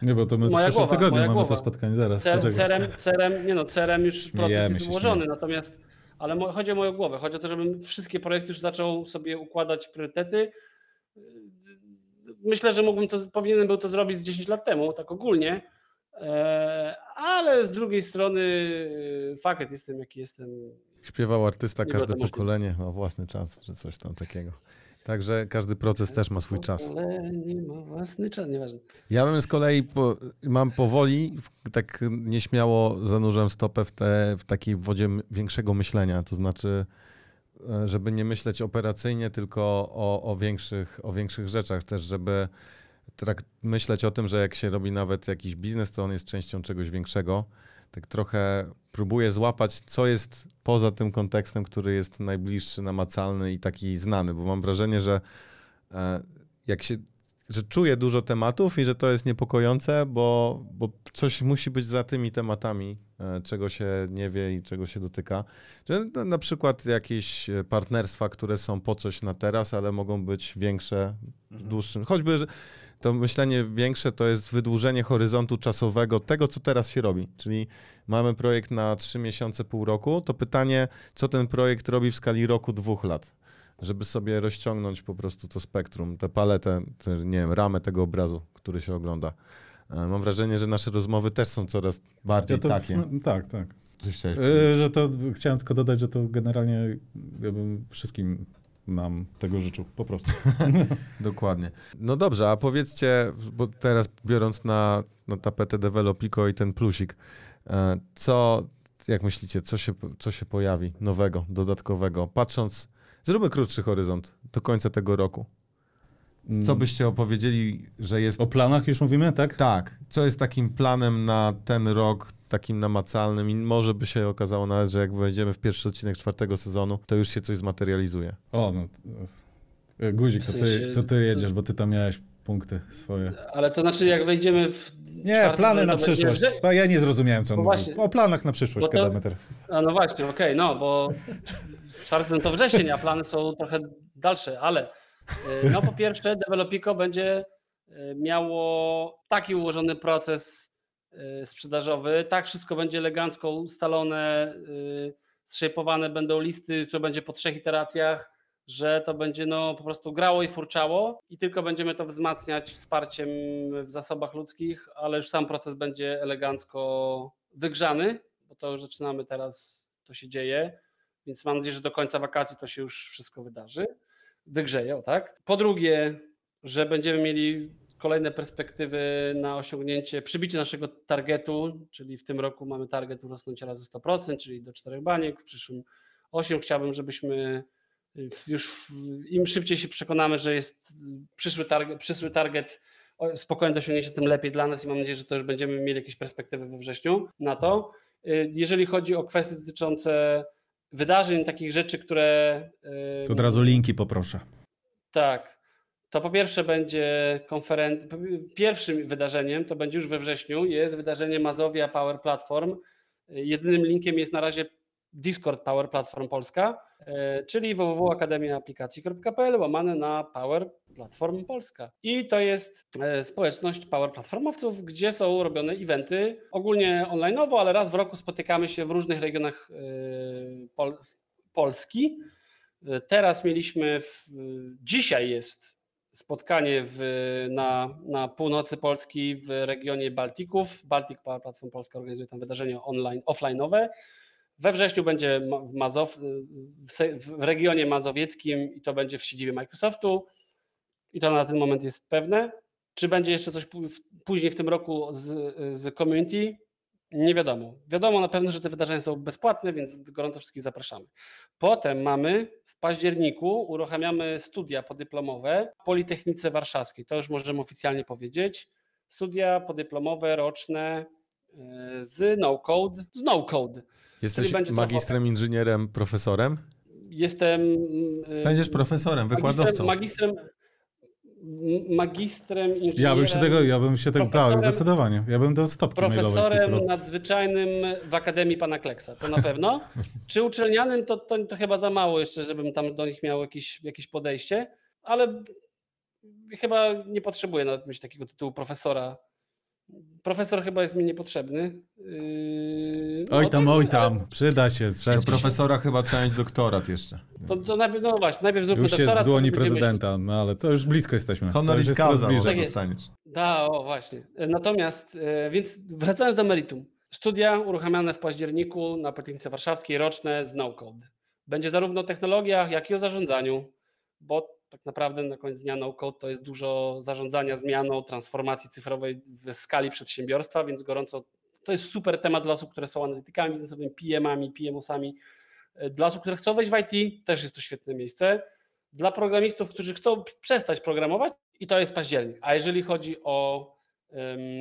Nie, bo to my w Moja przyszłym głowa, tygodniu mamy głowa. to spotkanie, zaraz. Cer, poczekaj. cerem, cerem, nie no, cerem już proces jest ułożony, natomiast, ale chodzi o moją głowę, chodzi o to, żebym wszystkie projekty już zaczął sobie układać priorytety. Myślę, że mógłbym to, powinienem był to zrobić z 10 lat temu, tak ogólnie, e, ale z drugiej strony e, fakt jestem jaki jestem. Śpiewał artysta, każde pokolenie ma własny czas, czy coś tam takiego. Także każdy proces też ma swój czas. Ale nie ma własny czas, nieważne. Ja bym z kolei po, mam powoli, tak nieśmiało zanurzam stopę w, te, w takiej wodzie większego myślenia. To znaczy, e, żeby nie myśleć operacyjnie, tylko o, o, większych, o większych rzeczach też, żeby trak, myśleć o tym, że jak się robi nawet jakiś biznes, to on jest częścią czegoś większego. Tak trochę próbuję złapać, co jest poza tym kontekstem, który jest najbliższy, namacalny i taki znany, bo mam wrażenie, że e, jak się że czuję dużo tematów i że to jest niepokojące, bo, bo coś musi być za tymi tematami, e, czego się nie wie i czego się dotyka. Że na- przykład jakieś e, partnerstwa, które są po coś na teraz, ale mogą być większe w dłuższym. Choćby to myślenie większe to jest wydłużenie horyzontu czasowego tego, co teraz się robi. Czyli mamy projekt na trzy miesiące, pół roku, to pytanie, co ten projekt robi w skali roku, dwóch lat żeby sobie rozciągnąć po prostu to spektrum, tę paletę, tę, nie wiem, ramę tego obrazu, który się ogląda. E, Mam wrażenie, że nasze rozmowy też są coraz bardziej Ja to, takie. no, tak, tak. Yy, że to chciałem tylko dodać, że to generalnie ja bym wszystkim nam tego życzył, po prostu. Dokładnie. No dobrze, a powiedzcie, bo teraz biorąc na, na tapetę Developico i ten plusik, e, co, jak myślicie, co się, co się pojawi nowego, dodatkowego? Patrząc, zróbmy krótszy horyzont do końca tego roku. Co byście opowiedzieli, że jest O planach już mówimy, tak? Tak. Co jest takim planem na ten rok, takim namacalnym i może by się okazało nawet, że jak wejdziemy w pierwszy odcinek czwartego sezonu, to już się coś zmaterializuje. O, no. e, Guzik, to ty, to ty jedziesz, bo ty tam miałeś punkty swoje. Ale to znaczy, jak wejdziemy w. Nie, plany na będzie- przyszłość. Ja nie zrozumiałem, co on właśnie. O planach na przyszłość to- gadamy teraz. A no właśnie, okej, no bo czwarty to wrzesień, a plany są trochę dalsze, ale y, no po pierwsze Developico będzie y, miało taki ułożony proces y, sprzedażowy, tak wszystko będzie elegancko ustalone, zszejpowane będą listy, to będzie po trzech iteracjach, że to będzie no po prostu grało i furczało i tylko będziemy to wzmacniać wsparciem w zasobach ludzkich, ale już sam proces będzie elegancko wygrzany, bo to już zaczynamy teraz, to się dzieje, więc mam nadzieję, że do końca wakacji to się już wszystko wydarzy, wygrzeje, tak. Po drugie, że będziemy mieli kolejne perspektywy na osiągnięcie, przybicie naszego targetu, czyli w tym roku mamy target urosnąć razy 100%, czyli do 4 baniek, w przyszłym 8. Chciałbym, żebyśmy już im szybciej się przekonamy, że jest przyszły target, przyszły target o- spokojne osiągnięcie, tym lepiej dla nas i mam nadzieję, że to już będziemy mieli jakieś perspektywy we wrześniu na to. Y, Jeżeli chodzi o kwestie dotyczące wydarzeń, takich rzeczy, które. y, To od razu linki poproszę. Tak. To po pierwsze będzie konferencja. Pierwszym wydarzeniem to będzie już we wrześniu. Jest wydarzenie Mazowia Power Platform. Jedynym linkiem jest na razie Discord Power Platform Polska, e, czyli www.akademiaaplikacji.pl łamane na Power Platform Polska. I to jest e, społeczność Power Platformowców, gdzie są robione eventy, ogólnie online'owo, ale raz w roku spotykamy się w różnych regionach e, Pol Polski. Teraz mieliśmy, w, dzisiaj jest spotkanie w, na, na północy Polski w regionie Baltików. Baltic Power Platform Polska organizuje tam wydarzenie online, offline'owe. We wrześniu będzie w, Mazow, se- w regionie mazowieckim i to będzie w siedzibie Microsoftu. I to na ten moment jest pewne. Czy będzie jeszcze coś później w tym roku z, z community? Nie wiadomo. Wiadomo na pewno, że te wydarzenia są bezpłatne, więc gorąco wszystkich zapraszamy. Potem mamy w październiku uruchamiamy studia podyplomowe w Politechnice Warszawskiej. To już możemy oficjalnie powiedzieć. Studia podyplomowe roczne e, z no code, z no code. Jesteś to magistrem, inżynierem, profesorem? jestem. y, Będziesz profesorem, wykładowcą. Magistrem, magistrem, magistrem inżynierem. Ja bym się tego, ja bym się tego, tak, zdecydowanie. Ja bym do stopki Profesorem nadzwyczajnym w Akademii Pana Kleksa, to na pewno. Czy uczelnianym, to, to, to chyba za mało jeszcze, żebym tam do nich miał jakieś, jakieś podejście, ale chyba nie potrzebuję nawet mieć takiego tytułu profesora. Profesor chyba jest mi niepotrzebny. Yy, no Oj tam, tak, oj ale tam, przyda się. Do Trzeba profesora chyba trzeba mieć doktorat jeszcze. To, to najpierw, no właśnie, najpierw zróbmy Już jest doktorat, z dłoni prezydenta, no ale to już blisko jesteśmy. Honoris jest causa bliżej. może Tak dostaniesz. Da, o właśnie. Natomiast, e, więc wracając do meritum. Studia uruchamiane w październiku na Politechnice Warszawskiej, roczne z no-code. Będzie zarówno o technologiach, jak i o zarządzaniu, bo tak naprawdę na koniec dnia no-code to jest dużo zarządzania zmianą, transformacji cyfrowej w skali przedsiębiorstwa, więc gorąco to jest super temat dla osób, które są analitykami biznesowymi, PM-ami, PM-osami. Dla osób, które chcą wejść w IT, też jest to świetne miejsce. Dla programistów, którzy chcą przestać programować, i to jest październik. A jeżeli chodzi o,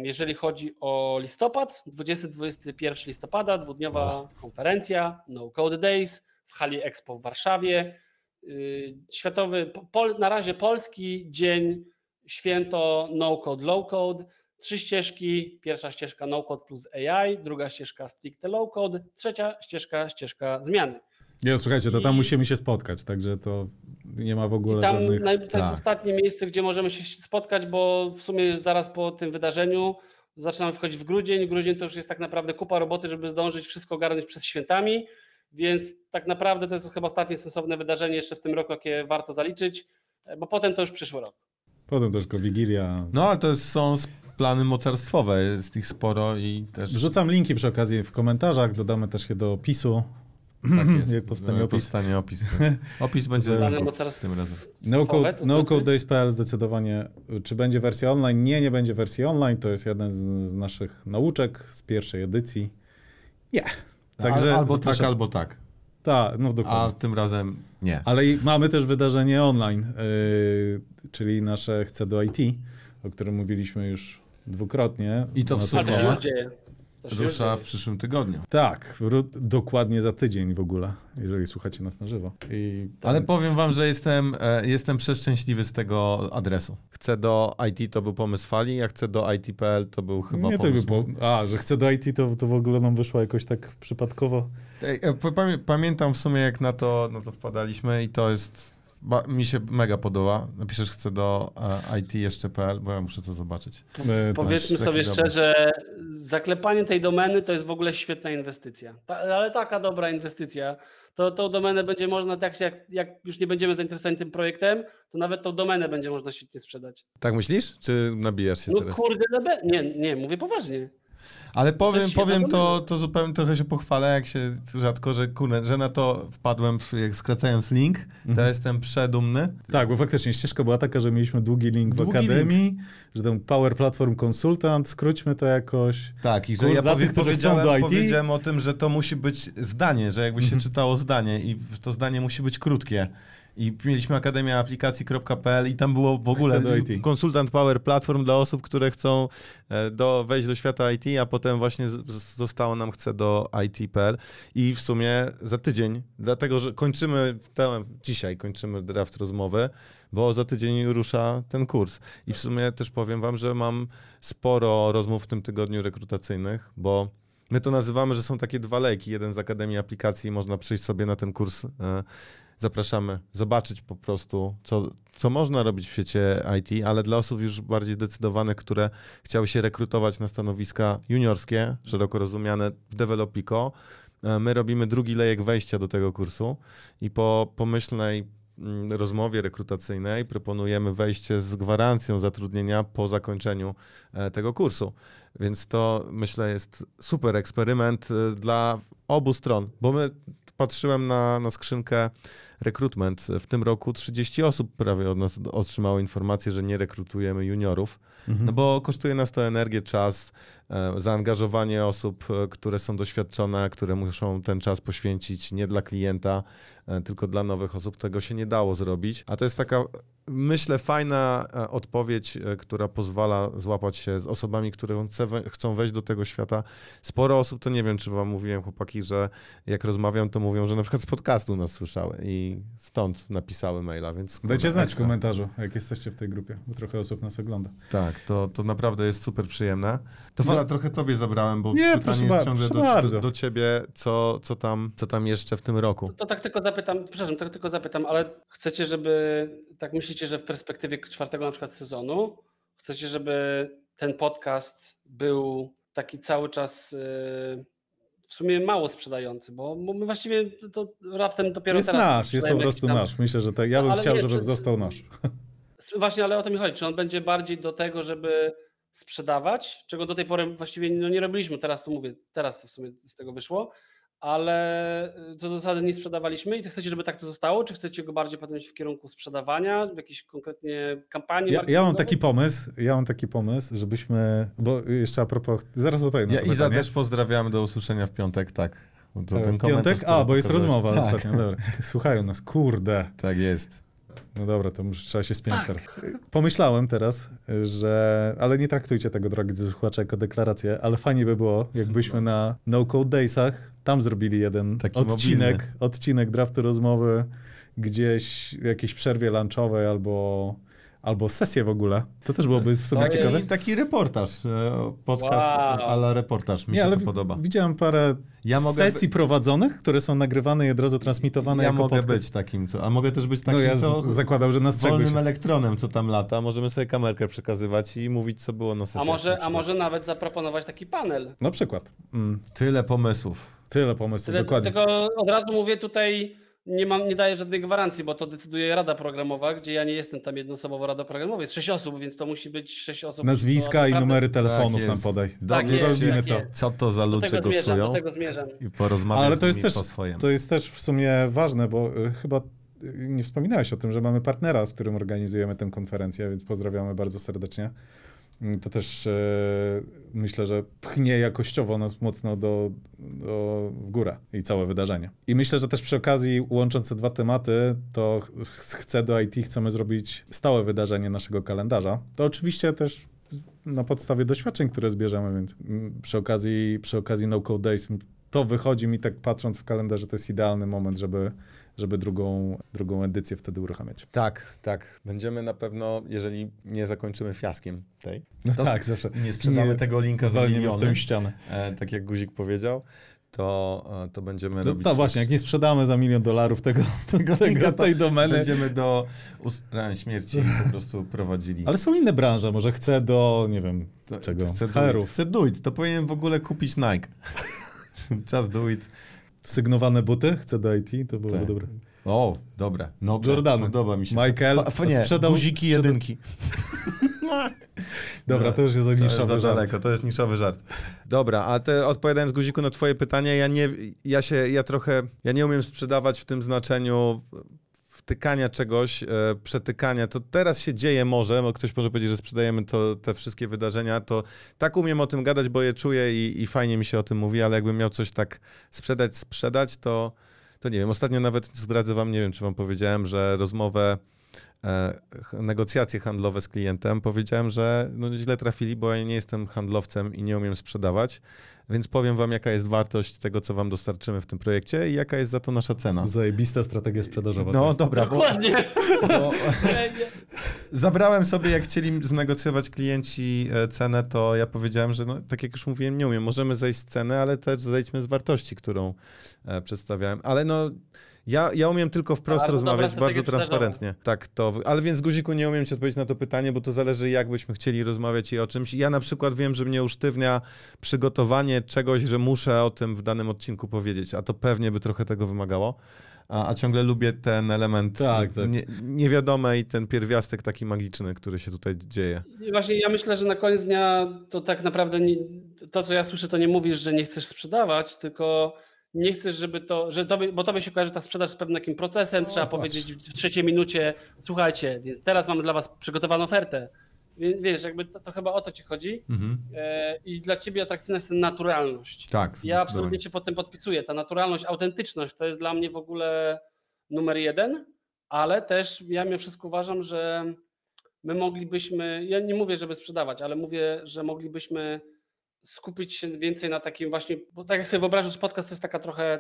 jeżeli chodzi o listopad, 20-21 listopada, dwudniowa konferencja No Code Days w hali Expo w Warszawie. Yy, Światowy, po- pol, na razie polski dzień, święto No Code, Low Code. Trzy ścieżki. Pierwsza ścieżka No Code plus AI, druga ścieżka stricte Low Code, trzecia ścieżka, ścieżka zmiany. Nie, słuchajcie, to tam I- musimy się spotkać, także to nie ma w ogóle I tam żadnych... naj- to jest tak. ostatnie miejsce, gdzie możemy się spotkać, bo w sumie zaraz po tym wydarzeniu zaczynamy wchodzić w grudzień. Grudzień to już jest tak naprawdę kupa roboty, żeby zdążyć wszystko ogarnąć przed świętami, więc tak naprawdę to jest chyba ostatnie sensowne wydarzenie jeszcze w tym roku, jakie warto zaliczyć, bo potem to już przyszły rok. Potem też go Wigilia. No ale to jest, są plany mocarstwowe, jest ich sporo i też... Wrzucam linki przy okazji w komentarzach, dodamy też je do opisu. Tak jest. Jak powstanie No, opis. Powstanie opis. Opis będzie z tym razem. No Stwowe, Code, to no znaczy? Days.pl zdecydowanie. Czy będzie wersja online? Nie, nie będzie wersji online. To jest jeden z, z naszych nauczek z pierwszej edycji. Nie. Także Al, albo tak, albo tak. Tak, no A dokładnie. tym razem nie. Ale i mamy też wydarzenie online, yy, czyli nasze Chcę do IT, o którym mówiliśmy już dwukrotnie. I to w No Rusza w przyszłym tygodniu. Tak, ru- dokładnie za tydzień w ogóle, jeżeli słuchacie nas na żywo. I Ale powiem wam, że jestem, e, jestem przeszczęśliwy z tego adresu. Chcę do IT to był pomysł fali, jak chcę do IT.pl to był chyba nie to pomysł. by po, A, że chcę do IT, to, to w ogóle nam wyszło jakoś tak przypadkowo. E, pamię- Pamiętam w sumie, jak na to, na to wpadaliśmy i to jest. Ba, mi się mega podoba. Napiszesz, chcę do e, IT jeszcze.pl, bo ja muszę to zobaczyć. E, Powiedzmy taki sobie dobry. szczerze, zaklepanie tej domeny to jest w ogóle świetna inwestycja. Ta, ale taka dobra inwestycja. To tą domenę będzie można, tak jak, jak już nie będziemy zainteresowani tym projektem, to nawet tą domenę będzie można świetnie sprzedać. Tak myślisz? Czy nabijasz się No teraz? kurde, no be- nie, nie, mówię poważnie. Ale powiem, powiem to, to zupełnie trochę się pochwalę, jak się rzadko, że kurde, że na to wpadłem, w- jak skracając link, to Mhm. jestem przedumny. Tak, bo faktycznie ścieżka była taka, że mieliśmy długi link w Długi Akademii, że ten Power Platform Consultant, skróćmy to jakoś. Tak, i że Kurs ja dla powie, tych, którzy chcą do IT. powiedziałem o tym, że to musi być zdanie, że jakby się Mhm. czytało zdanie i w- to zdanie musi być krótkie. I mieliśmy Akademia Aplikacji.pl i tam było w ogóle konsultant Power Platform dla osób, które chcą e, do, wejść do świata IT, a potem właśnie zostało nam chce do IT.pl i w sumie za tydzień, dlatego że kończymy dzisiaj kończymy draft rozmowy, bo za tydzień rusza ten kurs. I w sumie też powiem wam, że mam sporo rozmów w tym tygodniu rekrutacyjnych, bo my to nazywamy, że są takie dwa lejki. Jeden z Akademii Aplikacji, można przyjść sobie na ten kurs. Zapraszamy, zobaczyć po prostu, co, co można robić w świecie IT, ale dla osób już bardziej zdecydowanych, które chciały się rekrutować na stanowiska juniorskie, szeroko rozumiane w Developico, e, my robimy drugi lejek wejścia do tego kursu i po pomyślnej mm, rozmowie rekrutacyjnej proponujemy wejście z gwarancją zatrudnienia po zakończeniu e, tego kursu. Więc to myślę jest super eksperyment e, dla obu stron, bo my patrzyłem na, na skrzynkę rekrutment. W tym roku 30 osób prawie od nas otrzymało informację, że nie rekrutujemy juniorów, Mhm. no bo kosztuje nas to energię, czas e, zaangażowanie osób, e, które są doświadczone, które muszą ten czas poświęcić nie dla klienta, e, tylko dla nowych osób. Tego się nie dało zrobić. A to jest taka, myślę, fajna odpowiedź, która pozwala złapać się z osobami, które chcą wejść do tego świata. Sporo osób, to nie wiem, czy wam mówiłem, chłopaki, że jak rozmawiam, to mówią, że na przykład z podcastu nas słyszały i stąd napisały maila, więc... Dajcie znać w komentarzu, jak jesteście w tej grupie, bo trochę osób nas ogląda. Tak, to, to naprawdę jest super przyjemne. To Fala, trochę tobie zabrałem, bo No. Nie, pytanie jest ciągle proszę do, bardzo. do, do ciebie, co, co, tam, co tam jeszcze w tym roku. To tak tylko zapytam, przepraszam, tak tylko zapytam, ale chcecie, żeby, tak myślicie, że w perspektywie czwartego na przykład sezonu, chcecie, żeby ten podcast był taki cały czas yy, w sumie mało sprzedający, bo my właściwie to, raptem dopiero Jest teraz nasz, jest po prostu tam- nasz. Myślę, że tak. Ja No, bym ale chciał, nie, żeby przez- został nasz. Właśnie, ale o to mi chodzi. Czy on będzie bardziej do tego, żeby sprzedawać, czego do tej pory właściwie no, nie robiliśmy. Teraz to mówię, teraz to w sumie z tego wyszło, ale y, co do zasady nie sprzedawaliśmy i to chcecie, żeby tak to zostało, czy chcecie go bardziej potem iść w kierunku sprzedawania, w jakiejś konkretnie kampanii Ja, ja mam taki pomysł, ja mam taki pomysł, żebyśmy, bo jeszcze a propos, zaraz odpowiem na Ja to Iza pytanie. też pozdrawiamy do usłyszenia w piątek, tak. To E, ten w piątek? A, bo jest rozmowa tak, ostatnio, dobra. Słuchają nas, kurde. Tak jest. No dobra, to już trzeba się spiąć teraz. Pomyślałem teraz, że, ale nie traktujcie tego, drogi słuchacze, jako deklarację, ale fajnie by było, jakbyśmy na No Code Daysach tam zrobili jeden Taki odcinek, mobilny. odcinek draftu rozmowy, gdzieś w jakiejś przerwie lunchowej albo, albo sesję w ogóle. To też byłoby w sumie Taki- ciekawe. Taki, taki reportaż, e, podcast Wow. ala reportaż, mi Nie, się ale to podoba. widziałem parę Ja mogę, sesji prowadzonych, które są nagrywane i od razu transmitowane ja jako mogę podcast. być takim, co, a mogę też być takim, no ja co zakładam, że nas wolnym czegoś. elektronem, co tam lata. Możemy sobie kamerkę przekazywać i mówić, co było na sesji. A może, a może nawet zaproponować taki panel. Na przykład. Mm, Tyle pomysłów. tyle pomysłów, Tyle, dokładnie. Tylko od razu mówię tutaj, nie, mam, nie daję żadnej gwarancji, bo to decyduje Rada Programowa, gdzie ja nie jestem tam jednoosobowo Rada Programowa. Jest sześć osób, więc to musi być sześć osób. Nazwiska i numery telefonów Tak nam podaj. Tak Dowiedzcie, jest, Robimy tak to. jest. co to za ludzie tego zmierzam, do głosują tego zmierzam. i porozmawiać Ale to jest, też, po swojemu. to jest też w sumie ważne, bo y, chyba y, nie wspominałeś o tym, że mamy partnera, z którym organizujemy tę konferencję, więc pozdrawiamy bardzo serdecznie. To też e, myślę, że pchnie jakościowo nas mocno do, do, w górę i całe wydarzenie. I myślę, że też przy okazji, łącząc te dwa tematy, to ch- chcę do IT, chcemy zrobić stałe wydarzenie naszego kalendarza. To oczywiście też na podstawie doświadczeń, które zbierzemy, więc mm, przy okazji, przy okazji No Code Days to wychodzi mi tak patrząc w kalendarz, że to jest idealny moment, żeby, żeby drugą, drugą edycję wtedy uruchamiać. Tak, tak. Będziemy na pewno, jeżeli nie zakończymy fiaskiem tej, No To tak, zawsze. nie sprzedamy Nie tego linka za Walniemy w miliony, tę ścianę. e, tak jak Guzik powiedział, to, e, to będziemy No, robić... to właśnie, jak nie sprzedamy za milion dolarów tego, tego, tego tej domeny. Będziemy do ran śmierci po prostu prowadzili. Ale są inne branże, może chcę do, nie wiem, To- czego, Chcę do. Chcę do it. To powinien w ogóle kupić Nike. Just do it. Sygnowane buty, chcę do IT, to byłoby Tak. dobre. O, dobre. No, Jordany. Podoba mi się. Michael Fa, fa, nie, sprzedał- guziki sprzedał- jedynki. Dobra, to już jest To jest niszowy za żart. daleko, to jest niszowy żart. Dobra, a te, odpowiadając Guziku na twoje pytanie, ja nie, ja się, ja trochę, ja nie umiem sprzedawać w tym znaczeniu wtykania czegoś, e, przetykania, to teraz się dzieje może, bo ktoś może powiedzieć, że sprzedajemy to, te wszystkie wydarzenia, to tak umiem o tym gadać, bo je czuję i, i fajnie mi się o tym mówi, ale jakbym miał coś tak sprzedać, sprzedać, to, to nie wiem. Ostatnio nawet zdradzę wam, nie wiem, czy wam powiedziałem, że rozmowę e, negocjacje handlowe z klientem, powiedziałem, że no, źle trafili, bo ja nie jestem handlowcem i nie umiem sprzedawać, więc powiem wam, jaka jest wartość tego, co wam dostarczymy w tym projekcie i jaka jest za to nasza cena. Zajebista strategia sprzedażowa. No dobra, bo, Dokładnie. bo zabrałem sobie, jak chcieli znegocjować klienci e, cenę, to ja powiedziałem, że no, tak jak już mówiłem, nie umiem. Możemy zejść z ceny, ale też zejdźmy z wartości, którą e, przedstawiałem. Ale no, ja, ja umiem tylko wprost dobra rozmawiać, bardzo transparentnie. Tak, to. Ale więc Guziku nie umiem ci odpowiedzieć na to pytanie, bo to zależy, jak byśmy chcieli rozmawiać i o czymś. Ja na przykład wiem, że mnie usztywnia przygotowanie czegoś, że muszę o tym w danym odcinku powiedzieć, a to pewnie by trochę tego wymagało. A, a ciągle lubię ten element Tak, tak. Nie, niewiadome i ten pierwiastek taki magiczny, który się tutaj dzieje. I właśnie ja myślę, że na koniec dnia to tak naprawdę nie, to, co ja słyszę, to nie mówisz, że nie chcesz sprzedawać, tylko nie chcesz, żeby to, że tobie, bo tobie się kojarzy ta sprzedaż z pewnym takim procesem, trzeba patrz. powiedzieć w trzeciej minucie, słuchajcie, więc teraz mamy dla was przygotowaną ofertę. Więc wiesz, jakby to, to chyba o to ci chodzi. Mhm. E, I dla ciebie atrakcyjna jest ta naturalność. Tak, Ja absolutnie cię pod tym podpisuję. Ta naturalność, autentyczność to jest dla mnie w ogóle numer jeden, ale też ja mimo wszystko uważam, że my moglibyśmy, ja nie mówię, żeby sprzedawać, ale mówię, że moglibyśmy skupić się więcej na takim właśnie, bo tak jak sobie wyobrażasz, podcast to jest taka trochę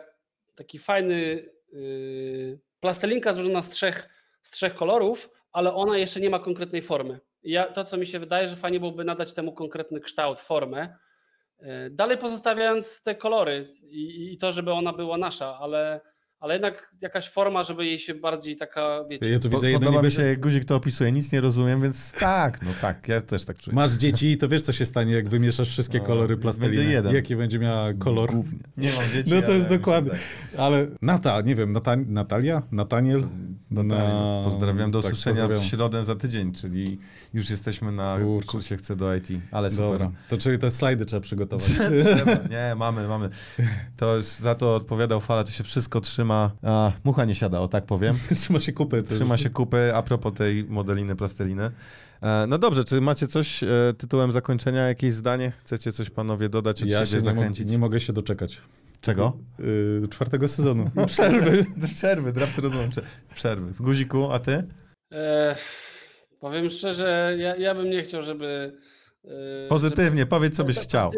taki fajny yy, plastelinka złożona z trzech, z trzech kolorów, ale ona jeszcze nie ma konkretnej formy. Ja, to, co mi się wydaje, że fajnie byłoby nadać temu konkretny kształt, formę, E, Dalej pozostawiając te kolory i, i to, żeby ona była nasza, ale, ale jednak jakaś forma, żeby jej się bardziej taka, wiecie. Ja tu Po, widzę jeden podoba mi się, jak guzik to opisuje, nic nie rozumiem, więc tak, no tak, ja też tak czuję. Masz dzieci i to wiesz, co się stanie, jak wymieszasz wszystkie No, kolory będzie plasteliny. jeden. Jaki będzie miała kolor. Głównie. Nie mam dzieci, No to jest dokładnie. wydaje. Ale Nata, nie wiem, Nata, Natalia? Nataniel? Na- Pozdrawiam, do tak, usłyszenia pozdrawiam. w środę za tydzień, czyli już jesteśmy na Kurczę. kursie Chcę do IT, ale super. Dobra, to czyli te slajdy trzeba przygotować. Trzeba. Nie, mamy, mamy. To jest, za to odpowiadał Fala, to się wszystko trzyma. A, mucha nie siada, o tak powiem. Trzyma się kupy. Trzyma już- się kupy a propos tej modeliny, plasteliny. E, No dobrze, czy macie coś e, tytułem zakończenia, jakieś zdanie? Chcecie coś panowie dodać od Ja siebie, się nie, mo- zachęcić? nie mogę się doczekać. Czego? Yy, czwartego sezonu. Przerwy. Przerwy, draft rozumiem. Przerwy. W guziku, a ty? E, powiem szczerze, ja, ja bym nie chciał, żeby. e, Pozytywnie, powiedz co byś żeby, chciał.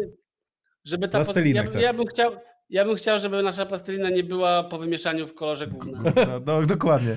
Żeby ta Plastelinę ja, ja, bym chciał, ja bym chciał, żeby nasza plastelina nie była po wymieszaniu w kolorze głównym. No, no, dokładnie.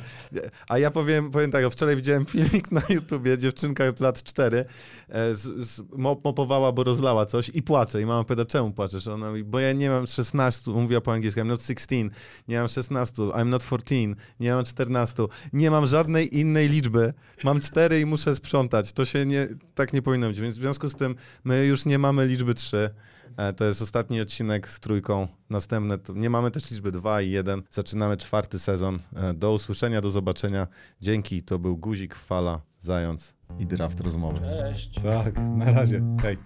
A ja powiem, powiem tak, wczoraj widziałem filmik na YouTubie, dziewczynka lat 4 e, z, z, mop- mopowała, bo rozlała coś i płacze. I mama pyta, czemu płaczesz? Ona mówi, bo ja nie mam 16, mówiła po angielsku, I'm not 16, nie mam 16, I'm not 14, nie mam 14, nie mam żadnej innej liczby, mam 4 i muszę sprzątać. To się nie, tak nie powinno być. Więc w związku z tym my już nie mamy liczby 3. E, to jest ostatni odcinek z trójką. Następne, to nie mamy też liczby 2 i 1. Zaczynamy czwarty sezon. E, do usłyszenia, do zobaczenia. Dzięki, to był Guzik, Fala, Zając i Draft Rozmowy. Cześć. Tak, na razie. Hej.